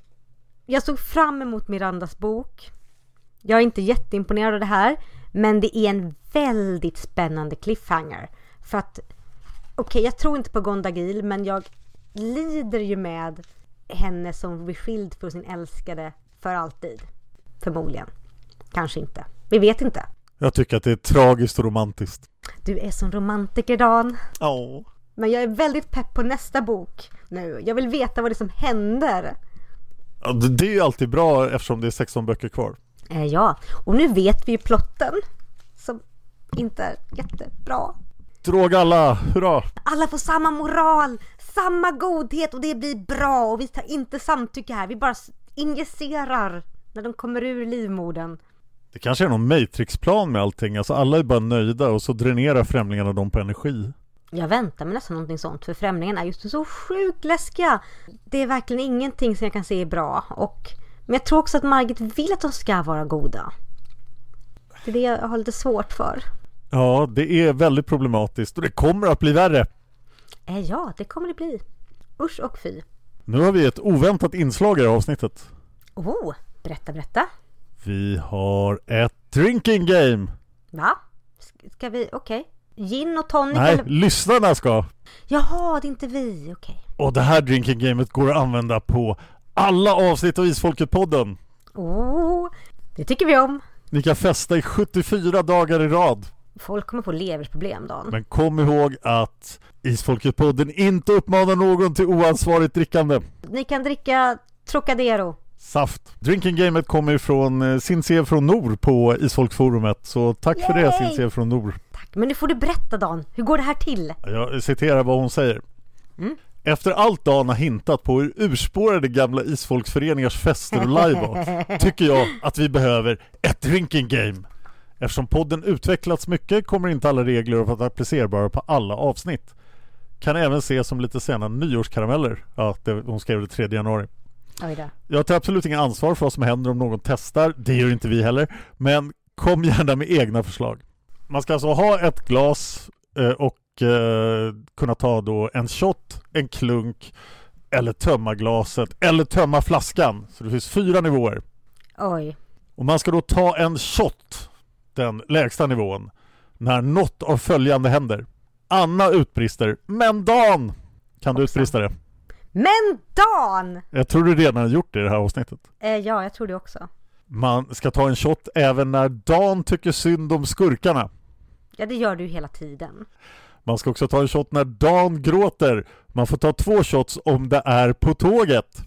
jag såg fram emot Mirandas bok. Jag är inte jätteimponerad av det här, men det är en väldigt spännande cliffhanger. För att, okej, jag tror inte på Gondagil, men jag lider ju med henne som blir skild från sin älskade för alltid. Förmodligen. Kanske inte. Vi vet inte. Jag tycker att det är tragiskt och romantiskt. Du är som romantiker, Dan. Ja. Men jag är väldigt pepp på nästa bok nu. Jag vill veta vad det är som händer. Ja, det det är ju alltid bra eftersom det är 16 böcker kvar. Eh, ja, och nu vet vi ju plotten. Inte är jättebra. Drog alla, hurra! Alla får samma moral, samma godhet och det blir bra. Och vi tar inte samtycke här. Vi bara injicerar när de kommer ur livmodern. Det kanske är någon Matrix-plan med allting, alltså alla är bara nöjda och så dränerar främlingarna dem på energi. Jag väntar mig nästan någonting sånt för främlingarna är just så sjukt läskiga. Det är verkligen ingenting som jag kan se är bra. Och, men jag tror också att Margit vill att de ska vara goda. Det är det jag har lite svårt för. Ja, det är väldigt problematiskt och det kommer att bli värre. Eh, ja, det kommer det bli. Usch och fy. Nu har vi ett oväntat inslag i det här avsnittet. Oh, berätta, berätta. Vi har ett drinking game! Va? Sk- Ska vi, okej. Gin och tonic Nej, eller? lyssnarna ska! Jaha, det är inte vi, okej. Och det här drinking gamet går att använda på alla avsnitt av Isfolket-podden. Oh, det tycker vi om. Ni kan festa i 74 dagar i rad. Folk kommer få leverproblem, Dan. Men kom ihåg att Isfolket-podden inte uppmanar någon till oansvarigt drickande. Ni kan dricka Trocadero. Saft. Drinking gamet kommer ifrån eh, Sincé från Nor på Isfolkforumet. Så tack för det Yay! Sincé från Nor. Tack, men nu får du berätta Dan. Hur går det här till? Jag citerar vad hon säger. Mm. Efter allt Dan har hintat på hur urspårade gamla isfolksföreningars fester och live var, tycker jag att vi behöver ett drinking game. Eftersom podden utvecklats mycket kommer inte alla regler att vara applicerbara på alla avsnitt. Kan även ses som lite sena nyårskarameller. Ja, det, hon skrev det 3 januari. Jag tar absolut inga ansvar för vad som händer om någon testar. Det gör inte vi heller. Men kom gärna med egna förslag. Man ska alltså ha ett glas eh, och eh, kunna ta då en shot, en klunk eller tömma glaset eller tömma flaskan. Så det finns fyra nivåer. Oj. Och man ska då ta en shot, den lägsta nivån, när något av följande händer. Anna utbrister ”Men Dan!” Kan du Hoppsan. utbrista det? Men Dan! Jag tror du redan har gjort det i det här avsnittet. Eh, ja, jag tror det också. Man ska ta en shot även när Dan tycker synd om skurkarna. Ja, det gör du hela tiden. Man ska också ta en shot när Dan gråter. Man får ta två shots om det är på tåget.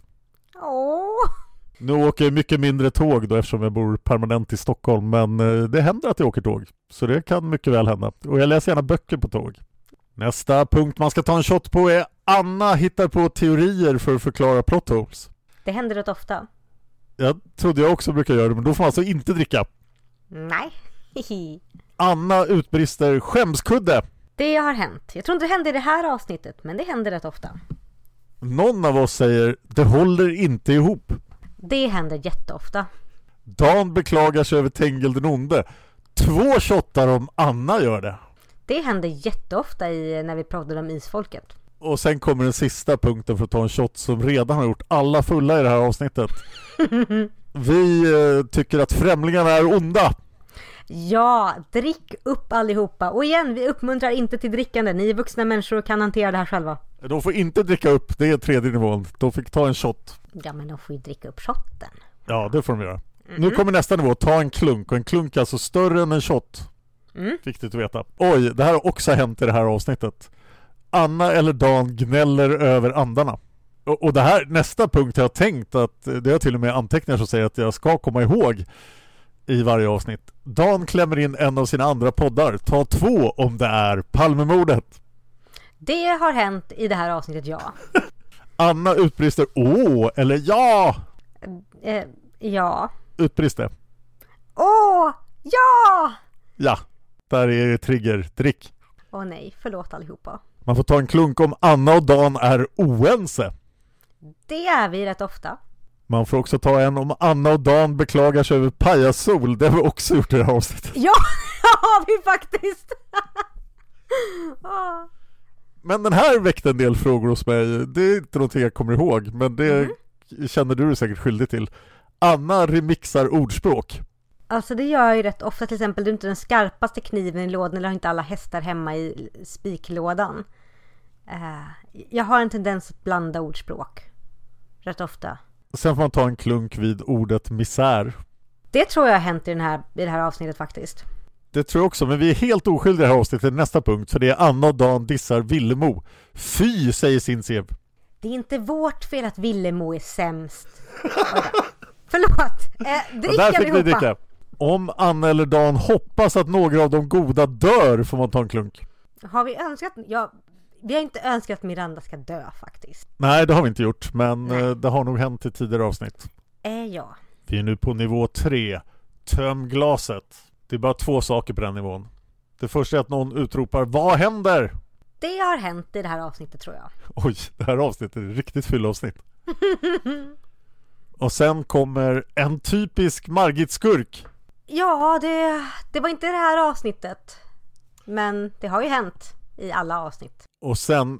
Åh! Nu åker jag mycket mindre tåg då eftersom jag bor permanent i Stockholm men eh, det händer att jag åker tåg. Så det kan mycket väl hända. Och jag läser gärna böcker på tåg. Nästa punkt man ska ta en shot på är Anna hittar på teorier för att förklara plot holes. Det händer rätt ofta. Jag trodde jag också brukar göra det men då får man alltså inte dricka. Nej. Anna utbrister skämskudde. Det har hänt. Jag tror inte det hände i det här avsnittet, men det händer rätt ofta. Någon av oss säger det håller inte ihop. Det händer jätteofta. Dan beklagar sig över Tengil den onde. Två shottar om Anna gör det. Det händer jätteofta i, när vi pratade om isfolket. Och sen kommer den sista punkten för att ta en shot som redan har gjort alla fulla i det här avsnittet. Vi eh, tycker att främlingarna är onda. Ja, drick upp allihopa. Och igen, vi uppmuntrar inte till drickande. Ni är vuxna människor och kan hantera det här själva. De får inte dricka upp, det är tredje nivån. De fick ta en shot. Ja, men de får ju dricka upp shotten. Ja, det får de göra. Nu kommer nästa nivå, ta en klunk. Och en klunk är alltså större än en shot. Mm. Viktigt att veta. Oj, det här har också hänt i det här avsnittet. Anna eller Dan gnäller över andarna. Och, och det här, nästa punkt har jag tänkt att, det har till och med anteckningar som säger att jag ska komma ihåg i varje avsnitt. Dan klämmer in en av sina andra poddar. Ta två om det är Palmemordet. Det har hänt i det här avsnittet, ja. Anna utbrister åh eller ja. Eh, ja. Utbrister. Åh! Ja! Ja. Där är trigger, drick. Åh nej, förlåt allihopa. Man får ta en klunk om Anna och Dan är oense. Det är vi rätt ofta. Man får också ta en om Anna och Dan beklagar sig över pajasol. Det har vi också gjort i det här avsnittet. Ja, det har vi faktiskt! Ah. Men den här väckte en del frågor hos mig. Det är inte någonting jag kommer ihåg, men det känner du dig säkert skyldig till. Anna remixar ordspråk. Alltså det gör jag ju rätt ofta, till exempel du är inte den skarpaste kniven i lådan eller har inte alla hästar hemma i spiklådan. Eh, jag har en tendens att blanda ordspråk. Rätt ofta. Sen får man ta en klunk vid ordet misär. Det tror jag har hänt i, den här, i det här avsnittet faktiskt. Det tror jag också, men vi är helt oskyldiga i det här avsnittet nästa punkt, för det är Anna och Dan dissar Villemo. Fy, säger Sinsev. Det är inte vårt fel att Villemo är sämst. Förlåt! Eh, drick Och där fick allihopa! dricka. Om Anna eller Dan hoppas att några av de goda dör får man ta en klunk. Har vi önskat? Ja, vi har inte önskat att Miranda ska dö faktiskt. Nej, det har vi inte gjort, men Nej. eh, det har nog hänt i tidigare avsnitt. Eh, ja. Vi är nu på nivå 3. Töm glaset. Det är bara två saker på den nivån. Det första är att någon utropar Vad händer? Det har hänt i det här avsnittet tror jag. Oj, det här avsnittet är ett riktigt fyllavsnitt. Och sen kommer en typisk Margit-skurk. Ja, det, det var inte det här avsnittet. Men det har ju hänt i alla avsnitt. Och sen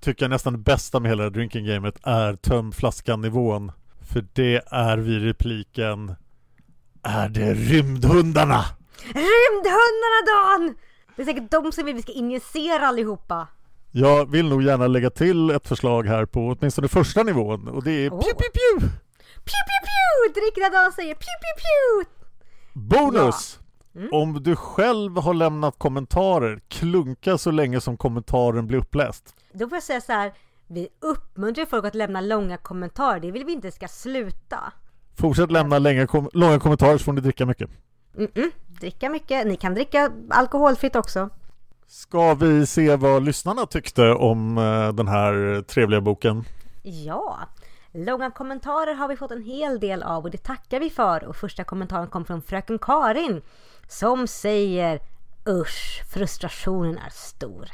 tycker jag nästan det bästa med hela drinking gamet är töm flaskan nivån. För det är vid repliken Är det rymdhundarna? Rymdhundarna Dan! Det är säkert de som vi ska injicera allihopa. Jag vill nog gärna lägga till ett förslag här på åtminstone första nivån och det är pew pew pew! Pew pew pew! Drick när Dan säger pew pew pew! Bonus! Om du själv har lämnat kommentarer, klunka så länge som kommentaren blir uppläst. Då får jag säga så här. Vi uppmuntrar folk att lämna långa kommentarer. Det vill vi inte ska sluta. Fortsätt lämna länge kom- långa kommentarer så får ni dricka mycket. Mm-mm. Dricka mycket. Ni kan dricka alkoholfritt också. Ska vi se vad lyssnarna tyckte om eh, den här trevliga boken? Ja, långa kommentarer har vi fått en hel del av och det tackar vi för. Och första kommentaren kom från fröken Karin som säger Usch, frustrationen är stor.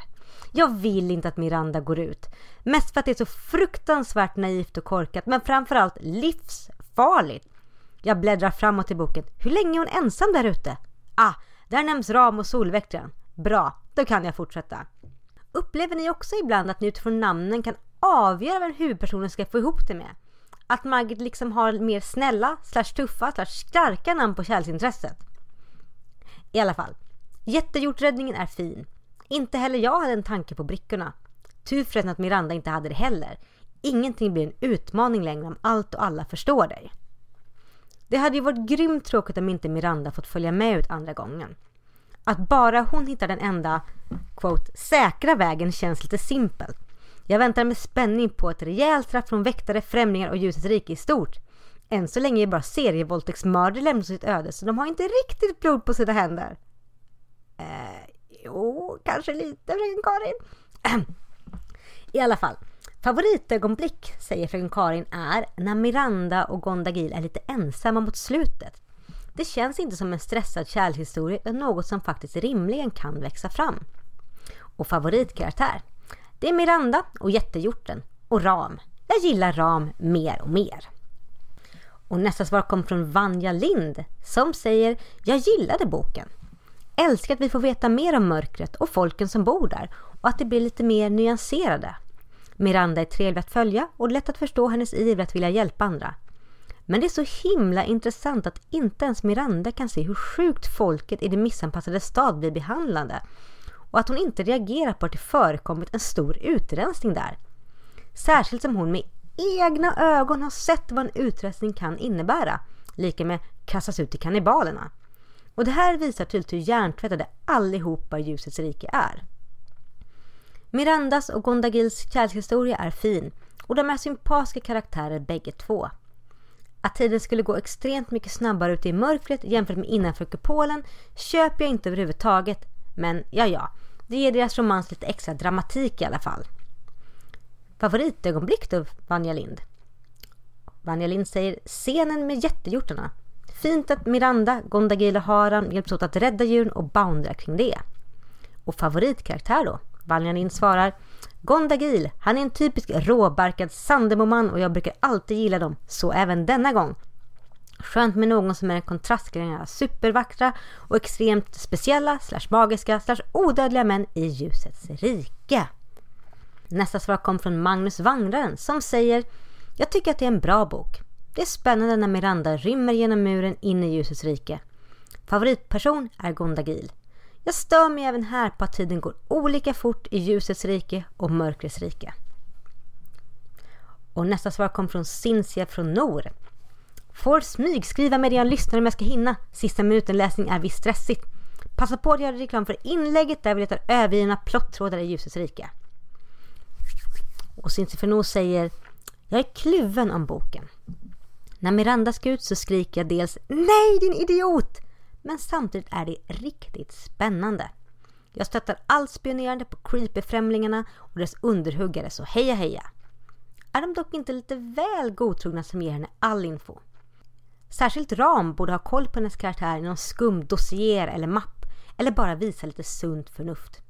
Jag vill inte att Miranda går ut. Mest för att det är så fruktansvärt naivt och korkat men framförallt livsfarligt. Jag bläddrar framåt i boken. Hur länge är hon ensam där ute? Ah, där nämns Ram och Solväktaren. Bra, då kan jag fortsätta. Upplever ni också ibland att ni utifrån namnen kan avgöra vem huvudpersonen ska få ihop det med? Att Margit liksom har mer snälla, slash tuffa, slash starka namn på kärleksintresset? I alla fall, jättehjorträddningen är fin. Inte heller jag hade en tanke på brickorna. Tur förresten att Miranda inte hade det heller. Ingenting blir en utmaning längre om allt och alla förstår dig. Det hade ju varit grymt tråkigt om inte Miranda fått följa med ut andra gången. Att bara hon hittar den enda, quote, säkra vägen känns lite simpelt. Jag väntar med spänning på ett rejält straff från väktare, främlingar och ljusets rike i stort. Än så länge är bara serievåldtäktsmördare lämnat sitt öde så de har inte riktigt blod på sina händer. Eh, jo, kanske lite fröken Karin. I alla fall. Favoritögonblick, säger fröken Karin, är när Miranda och Gondagil är lite ensamma mot slutet. Det känns inte som en stressad kärlekshistoria utan något som faktiskt rimligen kan växa fram. Och favoritkaraktär? Det är Miranda och jättehjorten och Ram. Jag gillar Ram mer och mer. Och nästa svar kom från Vanja Lind som säger Jag gillade boken. Älskar att vi får veta mer om mörkret och folken som bor där och att det blir lite mer nyanserade. Miranda är trevlig att följa och lätt att förstå hennes iver att vilja hjälpa andra. Men det är så himla intressant att inte ens Miranda kan se hur sjukt folket i det missanpassade stad blir behandlade och att hon inte reagerar på att det förekommit en stor utrensning där. Särskilt som hon med egna ögon har sett vad en utrensning kan innebära, lika med kastas ut till kannibalerna. Och det här visar tydligt hur hjärntvättade allihopa ljusets rike är. Mirandas och Gondagils kärlekshistoria är fin och de är sympatiska karaktärer bägge två. Att tiden skulle gå extremt mycket snabbare ute i mörkret jämfört med innanför kupolen köper jag inte överhuvudtaget. Men ja, ja, det ger deras romans lite extra dramatik i alla fall. Favoritögonblick då, Vanja Lind? Vanja Lind säger scenen med jättehjortarna. fint att Miranda, Gondagil och Haran hjälps åt att rädda djuren och boundra kring det. Och favoritkaraktär då? Valjanin svarar Gondagil, han är en typisk råbarkad Sandemoman och jag brukar alltid gilla dem, så även denna gång. Skönt med någon som är en kontrast till den supervackra och extremt speciella slash magiska slash odödliga män i ljusets rike. Nästa svar kom från Magnus Wangraren som säger Jag tycker att det är en bra bok. Det är spännande när Miranda rymmer genom muren in i ljusets rike. Favoritperson är Gondagil. Jag stör mig även här på att tiden går olika fort i ljusets rike och mörkrets rike. Och nästa svar kom från Cinzia från Nor. Får smygskriva medan jag lyssnar om jag ska hinna. Sista minuten läsning är visst stressigt. Passa på att göra reklam för inlägget där vi letar övergivna plottrådar i ljusets rike. Och Cinzia från Nor säger Jag är kluven om boken. När Miranda ska ut så skriker jag dels Nej din idiot! Men samtidigt är det riktigt spännande. Jag stöttar allt spionerande på creepy-främlingarna och deras underhuggare så heja heja. Är de dock inte lite väl godtrogna som ger henne all info? Särskilt Ram borde ha koll på hennes karaktär i någon skum dossier eller mapp eller bara visa lite sunt förnuft.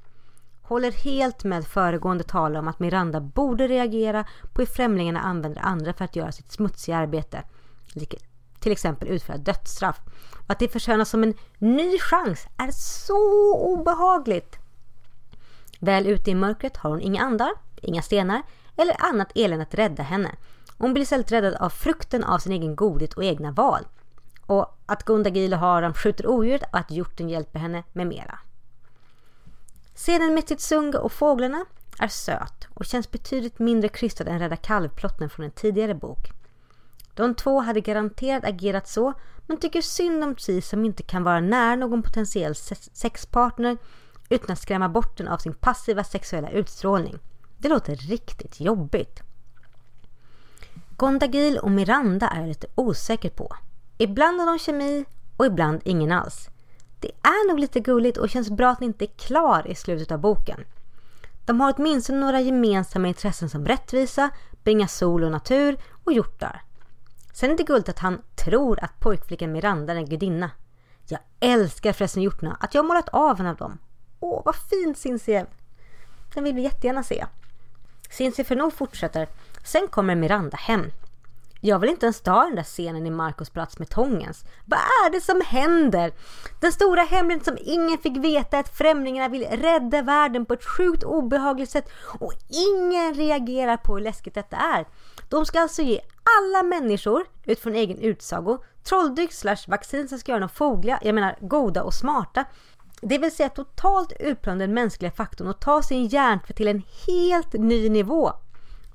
Håller helt med föregående tal om att Miranda borde reagera på hur främlingarna använder andra för att göra sitt smutsiga arbete till exempel utföra dödsstraff. Och att det förtjänas som en ny chans är så obehagligt. Väl ute i mörkret har hon inga andar, inga stenar eller annat elände att rädda henne. Hon blir istället räddad av frukten av sin egen godhet och egna val. Och att Gundagil och Haram skjuter odjuret och att hjorten hjälper henne med mera. Scenen med Titsunga och fåglarna är söt och känns betydligt mindre krystad än Rädda kalvplotten från en tidigare bok. De två hade garanterat agerat så, men tycker synd om Chi som inte kan vara nära någon potentiell sexpartner utan att skrämma bort den av sin passiva sexuella utstrålning. Det låter riktigt jobbigt. Gondagil och Miranda är jag lite osäker på. Ibland har de kemi och ibland ingen alls. Det är nog lite gulligt och känns bra att den inte är klar i slutet av boken. De har åtminstone några gemensamma intressen som rättvisa, bringa sol och natur och hjortar. Sen är det gulligt att han tror att pojkflickan Miranda är en gudinna. Jag älskar förresten hjortarna, att jag har målat av en av dem. Åh, vad fint Cinzia! Den vill vi jättegärna se. Cinzia Fernou fortsätter. Sen kommer Miranda hem. Jag vill inte ens ta den där scenen i Marcos plats med Tångens. Vad är det som händer? Den stora hemligheten som ingen fick veta är att främlingarna vill rädda världen på ett sjukt obehagligt sätt och ingen reagerar på hur läskigt detta är. De ska alltså ge alla människor utifrån egen utsago trolldryck slash vaccin som ska göra dem fogliga, jag menar goda och smarta. Det vill säga totalt utplåna den mänskliga faktorn och ta sin hjärntvätt till en helt ny nivå.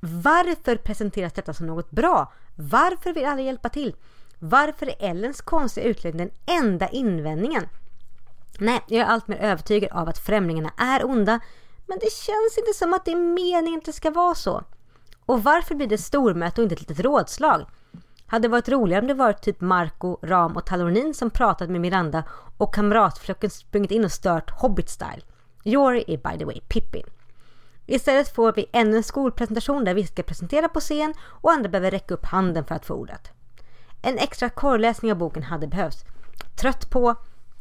Varför presenteras detta som något bra? Varför vill alla hjälpa till? Varför är Ellens konstiga utläggning den enda invändningen? Nej, jag är allt mer övertygad av att främlingarna är onda, men det känns inte som att det är meningen att det ska vara så. Och varför blir det stormöte och inte ett litet rådslag? Hade det varit roligare om det varit typ Marco, Ram och Talornin som pratat med Miranda och kamratflocken sprungit in och stört Hobbit-style. Jory är by the way Pippin. Istället får vi ännu en skolpresentation där vi ska presentera på scen och andra behöver räcka upp handen för att få ordet. En extra korrläsning av boken hade behövts. Trött på,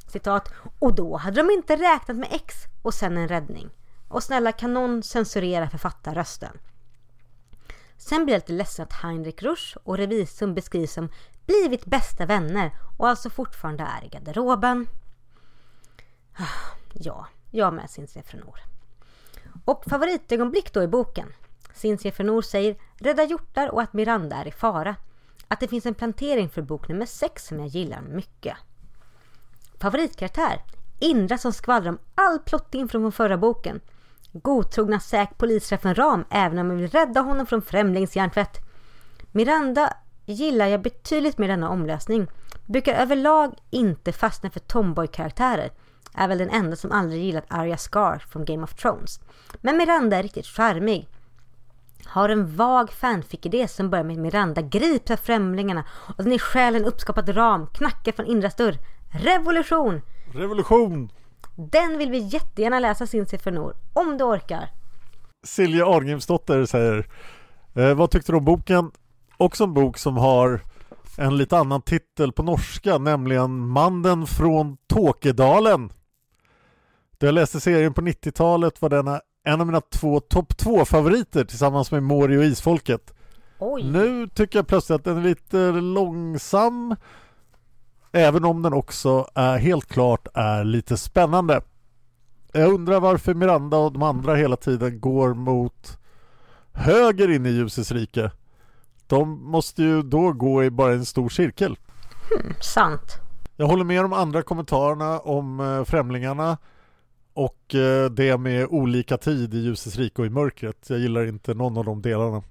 citat, och då hade de inte räknat med X och sen en räddning. Och snälla kan någon censurera författarrösten? Sen blir jag lite ledsen att Heinrich Rusch och revisorn beskrivs som blivit bästa vänner och alltså fortfarande är i garderoben. Ah, ja, jag med Cinzia Frenor. Och favoritögonblick då i boken. Cinzia Frenor säger Rädda hjortar och att Miranda är i fara. Att det finns en plantering för bok nummer 6 som jag gillar mycket. Favoritkaraktär? Indra som skvallrar om all plotting från förra boken godtrogna säk polischefen Ram även om jag vill rädda honom från främlingshjärntvätt. Miranda gillar jag betydligt mer denna omlösning. Brukar överlag inte fastna för tomboy-karaktärer. Är väl den enda som aldrig gillat Arya Scar från Game of Thrones. Men Miranda är riktigt charmig. Har en vag fanfic-idé som börjar med Miranda grips av främlingarna och den i själen uppskapad ram knackar från Indras dörr. Revolution! Revolution! Den vill vi jättegärna läsa sin Nor, om du orkar. Silja Arngrimsdotter säger eh, Vad tyckte du om boken? Också en bok som har en lite annan titel på norska, nämligen Mannen från Tåkedalen. Då jag läste serien på 90-talet var denna en av mina två topp två favoriter tillsammans med Mori och Isfolket. Oj. Nu tycker jag plötsligt att den är lite långsam Även om den också är helt klart är lite spännande. Jag undrar varför Miranda och de andra hela tiden går mot höger in i ljusets rike. De måste ju då gå i bara en stor cirkel. Hmm, sant. Jag håller med de andra kommentarerna om eh, främlingarna och eh, det med olika tid i ljusets rike och i mörkret. Jag gillar inte någon av de delarna.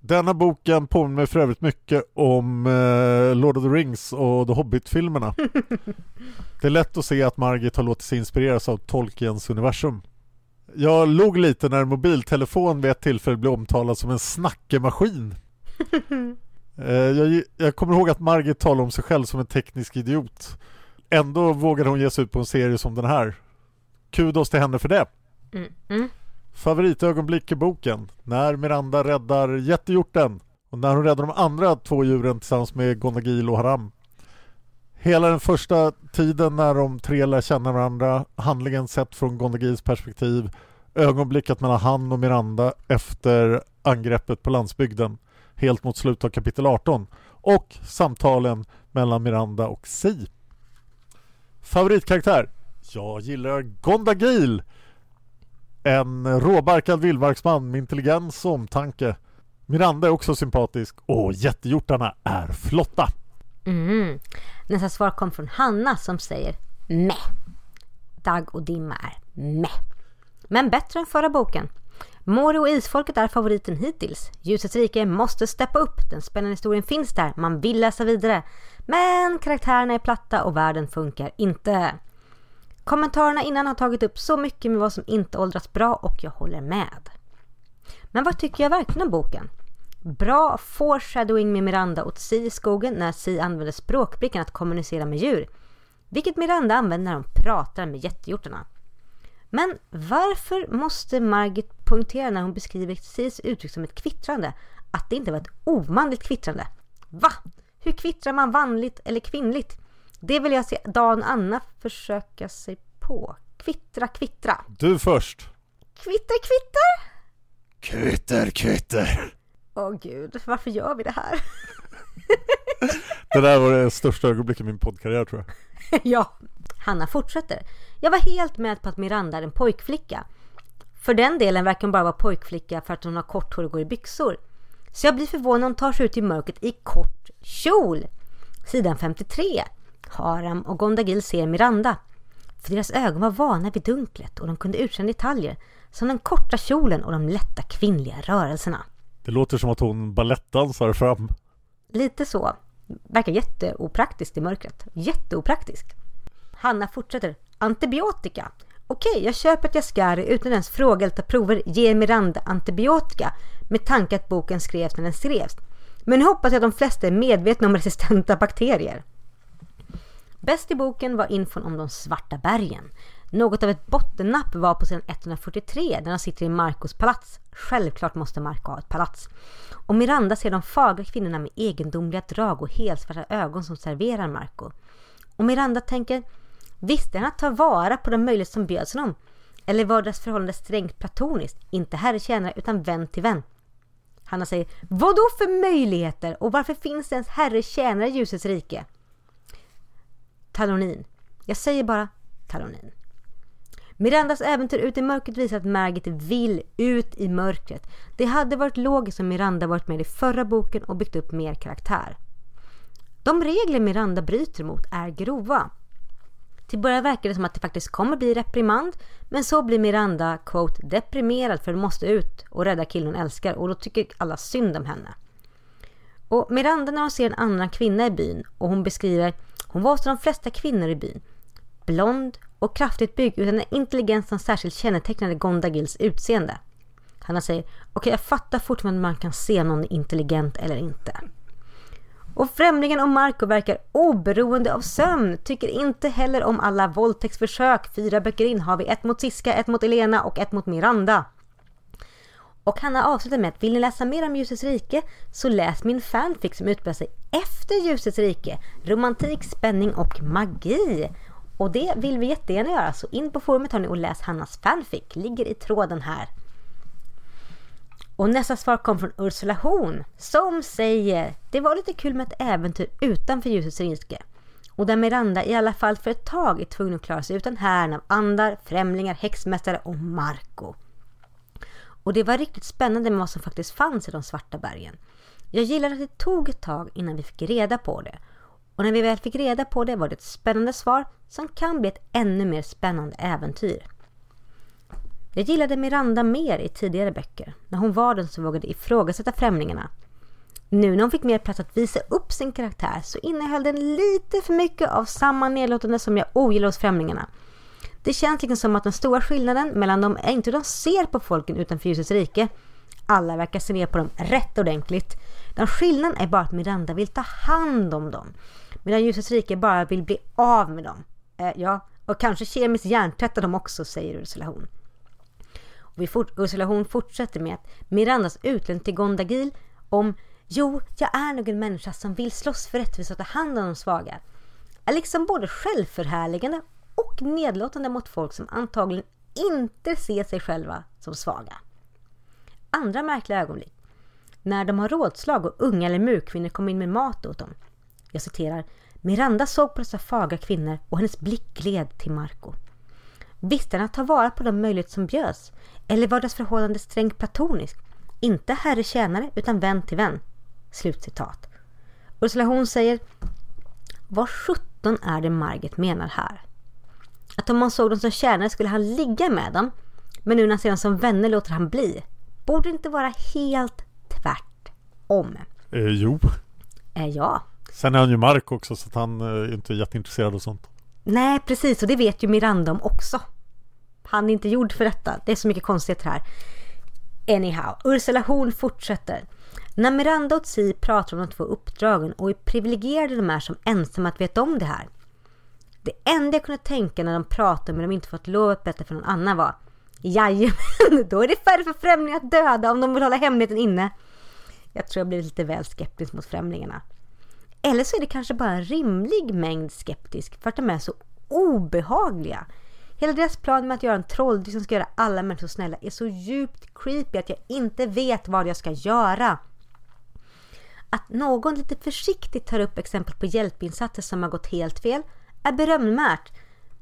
Denna boken påminner mig för övrigt mycket om eh, Lord of the Rings och The Hobbit-filmerna. det är lätt att se att Margit har låtit sig inspireras av Tolkiens universum. Jag log lite när en mobiltelefon vid ett tillfälle blev omtalad som en snackemaskin. eh, jag, jag kommer ihåg att Margit talade om sig själv som en teknisk idiot. Ändå vågade hon ge sig ut på en serie som den här. Kudos till henne för det. Mm. Mm. Favoritögonblick i boken när Miranda räddar jättehjorten och när hon räddar de andra två djuren tillsammans med Gonagil och Haram. Hela den första tiden när de tre lär känna varandra, handlingen sett från Gonagils perspektiv, ögonblicket mellan han och Miranda efter angreppet på landsbygden, helt mot slutet av kapitel 18 och samtalen mellan Miranda och Si. Favoritkaraktär? Jag gillar Gondagil en råbarkad vildmarksman med intelligens och omtanke. Miranda är också sympatisk och jättehjortarna är flotta. Mm. Nästa svar kom från Hanna som säger meh. Dag och dimma är meh. Men bättre än förra boken. Mori och Isfolket är favoriten hittills. Ljusets rike måste steppa upp. Den spännande historien finns där. Man vill läsa vidare. Men karaktärerna är platta och världen funkar inte. Kommentarerna innan har tagit upp så mycket med vad som inte åldrats bra och jag håller med. Men vad tycker jag verkligen om boken? Bra foreshadowing med Miranda och Si i skogen när Si använder språkbrickan att kommunicera med djur. Vilket Miranda använder när hon pratar med jättehjortarna. Men varför måste Margit poängtera när hon beskriver Sis uttryck som ett kvittrande att det inte var ett omanligt kvittrande? Va? Hur kvittrar man vanligt eller kvinnligt? Det vill jag se Dan Anna försöka sig på. Kvittra, kvittra. Du först. Kvitter, kvitter. Kvitter, kvitter. Åh oh, gud, varför gör vi det här? det där var det största ögonblicket i min poddkarriär tror jag. ja. Hanna fortsätter. Jag var helt med på att Miranda är en pojkflicka. För den delen verkar hon bara vara pojkflicka för att hon har kort hår och går i byxor. Så jag blir förvånad när hon tar sig ut i mörkret i kort kjol. Sidan 53. Haram och Gondagil ser Miranda. För deras ögon var vana vid dunklet och de kunde utkänna detaljer som den korta kjolen och de lätta kvinnliga rörelserna. Det låter som att hon balettdansar fram. Lite så. Verkar jätteopraktiskt i mörkret. Jätteopraktiskt. Hanna fortsätter. Antibiotika. Okej, jag köper att Jaskari utan ens fråga eller ta prover ger Miranda antibiotika med tanke att boken skrevs när den skrevs. Men nu hoppas jag att de flesta är medvetna om resistenta bakterier. Bäst i boken var infon om de svarta bergen. Något av ett bottennapp var på sidan 143 där han sitter i Marcos palats. Självklart måste Marco ha ett palats. Och Miranda ser de fagra kvinnorna med egendomliga drag och helsvarta ögon som serverar Marco. Och Miranda tänker, visste han att ta vara på de möjligheter som bjöds honom? Eller var deras förhållande strängt platoniskt, inte herre utan vän till vän? Hanna säger, vad då för möjligheter och varför finns det ens herre i ljusets rike? Talonin. Jag säger bara Talonin. Mirandas äventyr ut i mörkret visar att Margit vill ut i mörkret. Det hade varit logiskt om Miranda varit med i förra boken och byggt upp mer karaktär. De regler Miranda bryter mot är grova. Till början verkar det som att det faktiskt kommer bli reprimand men så blir Miranda quote, deprimerad för hon måste ut och rädda killen hon älskar och då tycker alla synd om henne. Och Miranda när hon ser en annan kvinna i byn och hon beskriver hon var som de flesta kvinnor i byn. Blond och kraftigt byggd utan en intelligens som särskilt kännetecknade Gondagils utseende. Hanna säger, okej okay, jag fattar fortfarande om man kan se någon intelligent eller inte. Och främlingen och Marco verkar oberoende av sömn, tycker inte heller om alla våldtäktsförsök. Fyra böcker in har vi ett mot Siska, ett mot Elena och ett mot Miranda. Och Hanna avslutar med att vill ni läsa mer om Ljusets rike så läs min fanfic som utspelar sig efter ljusets rike, romantik, spänning och magi. Och det vill vi jättegärna göra, så in på forumet hörni och läs Hannas fanfic, ligger i tråden här. Och nästa svar kom från Ursula Horn som säger Det var lite kul med ett äventyr utanför ljusets rike. Och där Miranda i alla fall för ett tag är tvungen att klara sig utan hären av andar, främlingar, häxmästare och Marco. Och det var riktigt spännande med vad som faktiskt fanns i de svarta bergen. Jag gillar att det tog ett tag innan vi fick reda på det. Och när vi väl fick reda på det var det ett spännande svar som kan bli ett ännu mer spännande äventyr. Jag gillade Miranda mer i tidigare böcker, när hon var den som vågade ifrågasätta främlingarna. Nu när hon fick mer plats att visa upp sin karaktär så innehöll den lite för mycket av samma nedlåtande som jag ogillar hos främlingarna. Det känns liksom som att den stora skillnaden mellan dem är inte hur de ser på folken utanför ljusets rike. Alla verkar se ner på dem rätt ordentligt. Den skillnaden är bara att Miranda vill ta hand om dem. Medan ljusets rike bara vill bli av med dem. Eh, ja, och kanske kemiskt hjärntvätta dem också, säger Ursula Horn. Och vi fort, Ursula Horn fortsätter med att Mirandas utlämning till Gondagil om Jo, jag är nog en människa som vill slåss för rättvisa och ta hand om de svaga. Är liksom både självförhärligande och nedlåtande mot folk som antagligen inte ser sig själva som svaga. Andra märkliga ögonblick. När de har rådslag och unga eller murkvinnor kommer in med mat åt dem. Jag citerar. Miranda såg på dessa fagra kvinnor och hennes blick gled till Marco. Visste han att ta vara på de möjligheter som bjöds? Eller var deras förhållande strängt platoniskt? Inte herre-tjänare utan vän till vän. Slutcitat. Ursula Horn säger Vad sjutton är det Margit menar här? Att om man såg dem som tjänare skulle han ligga med dem. Men nu när han ser dem som vänner låter han bli. Borde det inte vara helt tvärtom? Eh, jo. Eh, ja. Sen är han ju Mark också så att han är eh, inte jätteintresserad av sånt. Nej, precis. Och det vet ju Miranda om också. Han är inte gjord för detta. Det är så mycket konstigheter här. Anyhow, Ursula Horn fortsätter. När Miranda och Tsi pratar om de två uppdragen och hur privilegierade de är som ensamma att veta om det här. Det enda jag kunde tänka när de pratade men de inte fått lov att berätta för någon annan var Jajamän, då är det färre för främlingar att döda om de vill hålla hemligheten inne. Jag tror jag blivit lite väl skeptisk mot främlingarna. Eller så är det kanske bara en rimlig mängd skeptisk för att de är så obehagliga. Hela deras plan med att göra en trolldryck som ska göra alla människor snälla är så djupt creepy att jag inte vet vad jag ska göra. Att någon lite försiktigt tar upp exempel på hjälpinsatser som har gått helt fel är berömvärt.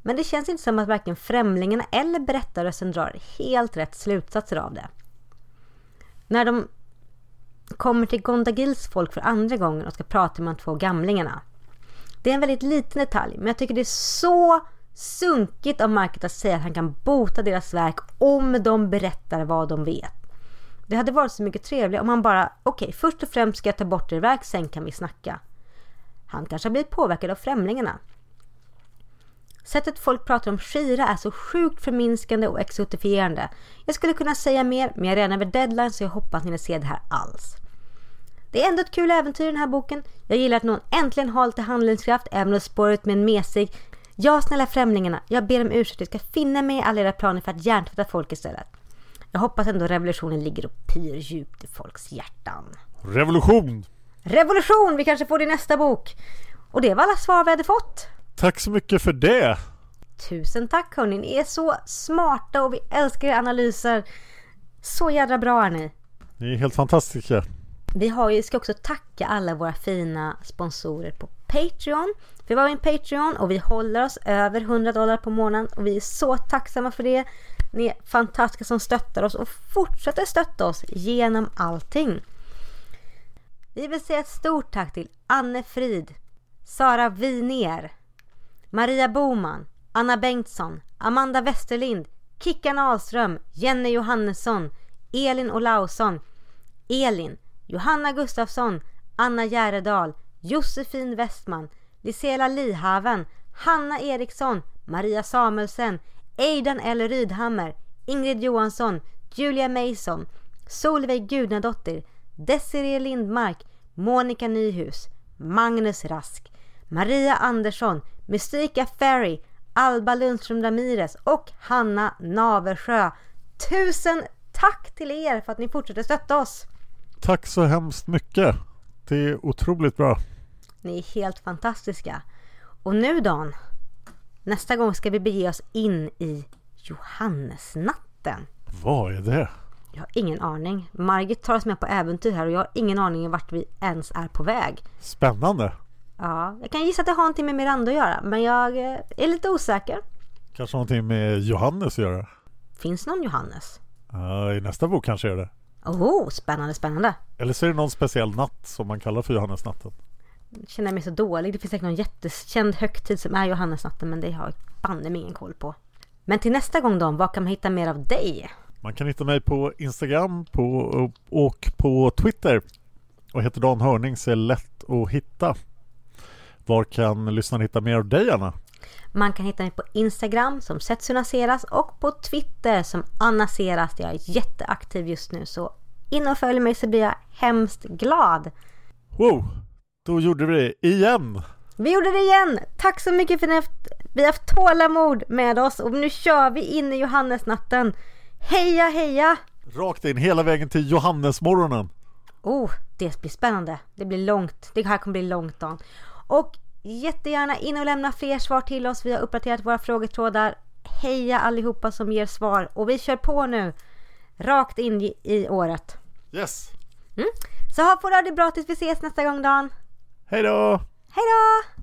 Men det känns inte som att varken främlingarna eller berättarrösten drar helt rätt slutsatser av det. När de kommer till Gondagils folk för andra gången och ska prata med de två gamlingarna. Det är en väldigt liten detalj, men jag tycker det är så sunkigt av Market att säga att han kan bota deras verk om de berättar vad de vet. Det hade varit så mycket trevligare om han bara, okej, okay, först och främst ska jag ta bort er verk, sen kan vi snacka. Han kanske har blivit påverkad av främlingarna. Sättet folk pratar om Shira är så sjukt förminskande och exotifierande. Jag skulle kunna säga mer, men jag är redan över deadline så jag hoppas ni ser det här alls. Det är ändå ett kul äventyr i den här boken. Jag gillar att någon äntligen har lite handlingskraft, även om spåret med en mesig Ja, snälla främlingarna, jag ber om ursäkt. Jag ska finna mig i alla era planer för att hjärntvätta folk istället. Jag hoppas ändå revolutionen ligger och pyr djupt i folks hjärtan. Revolution! Revolution! Vi kanske får det i nästa bok. Och det var alla svar vi hade fått. Tack så mycket för det! Tusen tack hörni, ni är så smarta och vi älskar era analyser. Så jädra bra är ni. Ni är helt fantastiska. Vi har ju, ska också tacka alla våra fina sponsorer på Patreon. Vi var en Patreon och vi håller oss över 100 dollar på månaden och vi är så tacksamma för det. Ni är fantastiska som stöttar oss och fortsätter stötta oss genom allting. Vi vill säga ett stort tack till Anne Frid, Sara Winier, Maria Boman, Anna Bengtsson, Amanda Westerlind, Kickan Ahlström, Jenny Johannesson, Elin Olausson, Elin, Johanna Gustafsson, Anna Järedal, Josefin Westman, Lisela Lihaven, Hanna Eriksson, Maria Samuelsen, Eidan L. Rydhammer, Ingrid Johansson, Julia Mason, Solveig Gudnadottir, Desiree Lindmark, Monica Nyhus, Magnus Rask, Maria Andersson, Mystika Ferry, Alba Lundström Ramirez och Hanna Naversjö. Tusen tack till er för att ni fortsätter stötta oss! Tack så hemskt mycket! Det är otroligt bra. Ni är helt fantastiska. Och nu Dan, nästa gång ska vi bege oss in i Johannesnatten. Vad är det? Jag har ingen aning. Margit tar oss med på äventyr här och jag har ingen aning om vart vi ens är på väg. Spännande. Ja, jag kan gissa att det har någonting med Miranda att göra, men jag eh, är lite osäker. Kanske någonting med Johannes att göra? Finns någon Johannes? Ja, I nästa bok kanske är det. Oh, spännande, spännande. Eller så är det någon speciell natt som man kallar för Johannesnatten. Jag känner mig så dålig. Det finns säkert någon jättekänd högtid som är Johannesnatten, men det har jag banne mig ingen koll på. Men till nästa gång då, vad kan man hitta mer av dig? Man kan hitta mig på Instagram på, och på Twitter. Och heter Dan Hörning så är lätt att hitta. Var kan lyssnarna hitta mer av dig Anna? Man kan hitta mig på Instagram som Setsunaseras och på Twitter som Anna Seras. Jag är jätteaktiv just nu så in och följ mig så blir jag hemskt glad. Wow, då gjorde vi det igen! Vi gjorde det igen! Tack så mycket för att vi har haft tålamod med oss och nu kör vi in i Johannesnatten. Heja heja! Rakt in hela vägen till Johannesmorgonen. Oh, det blir spännande. Det blir långt. Det här kommer bli långt Dan. Och jättegärna in och lämna fler svar till oss. Vi har uppdaterat våra frågetrådar. Heja allihopa som ger svar. Och vi kör på nu. Rakt in i, året. Yes! Mm. Så ha på det bra tills vi ses nästa gång Dan. Hej då! Hej då!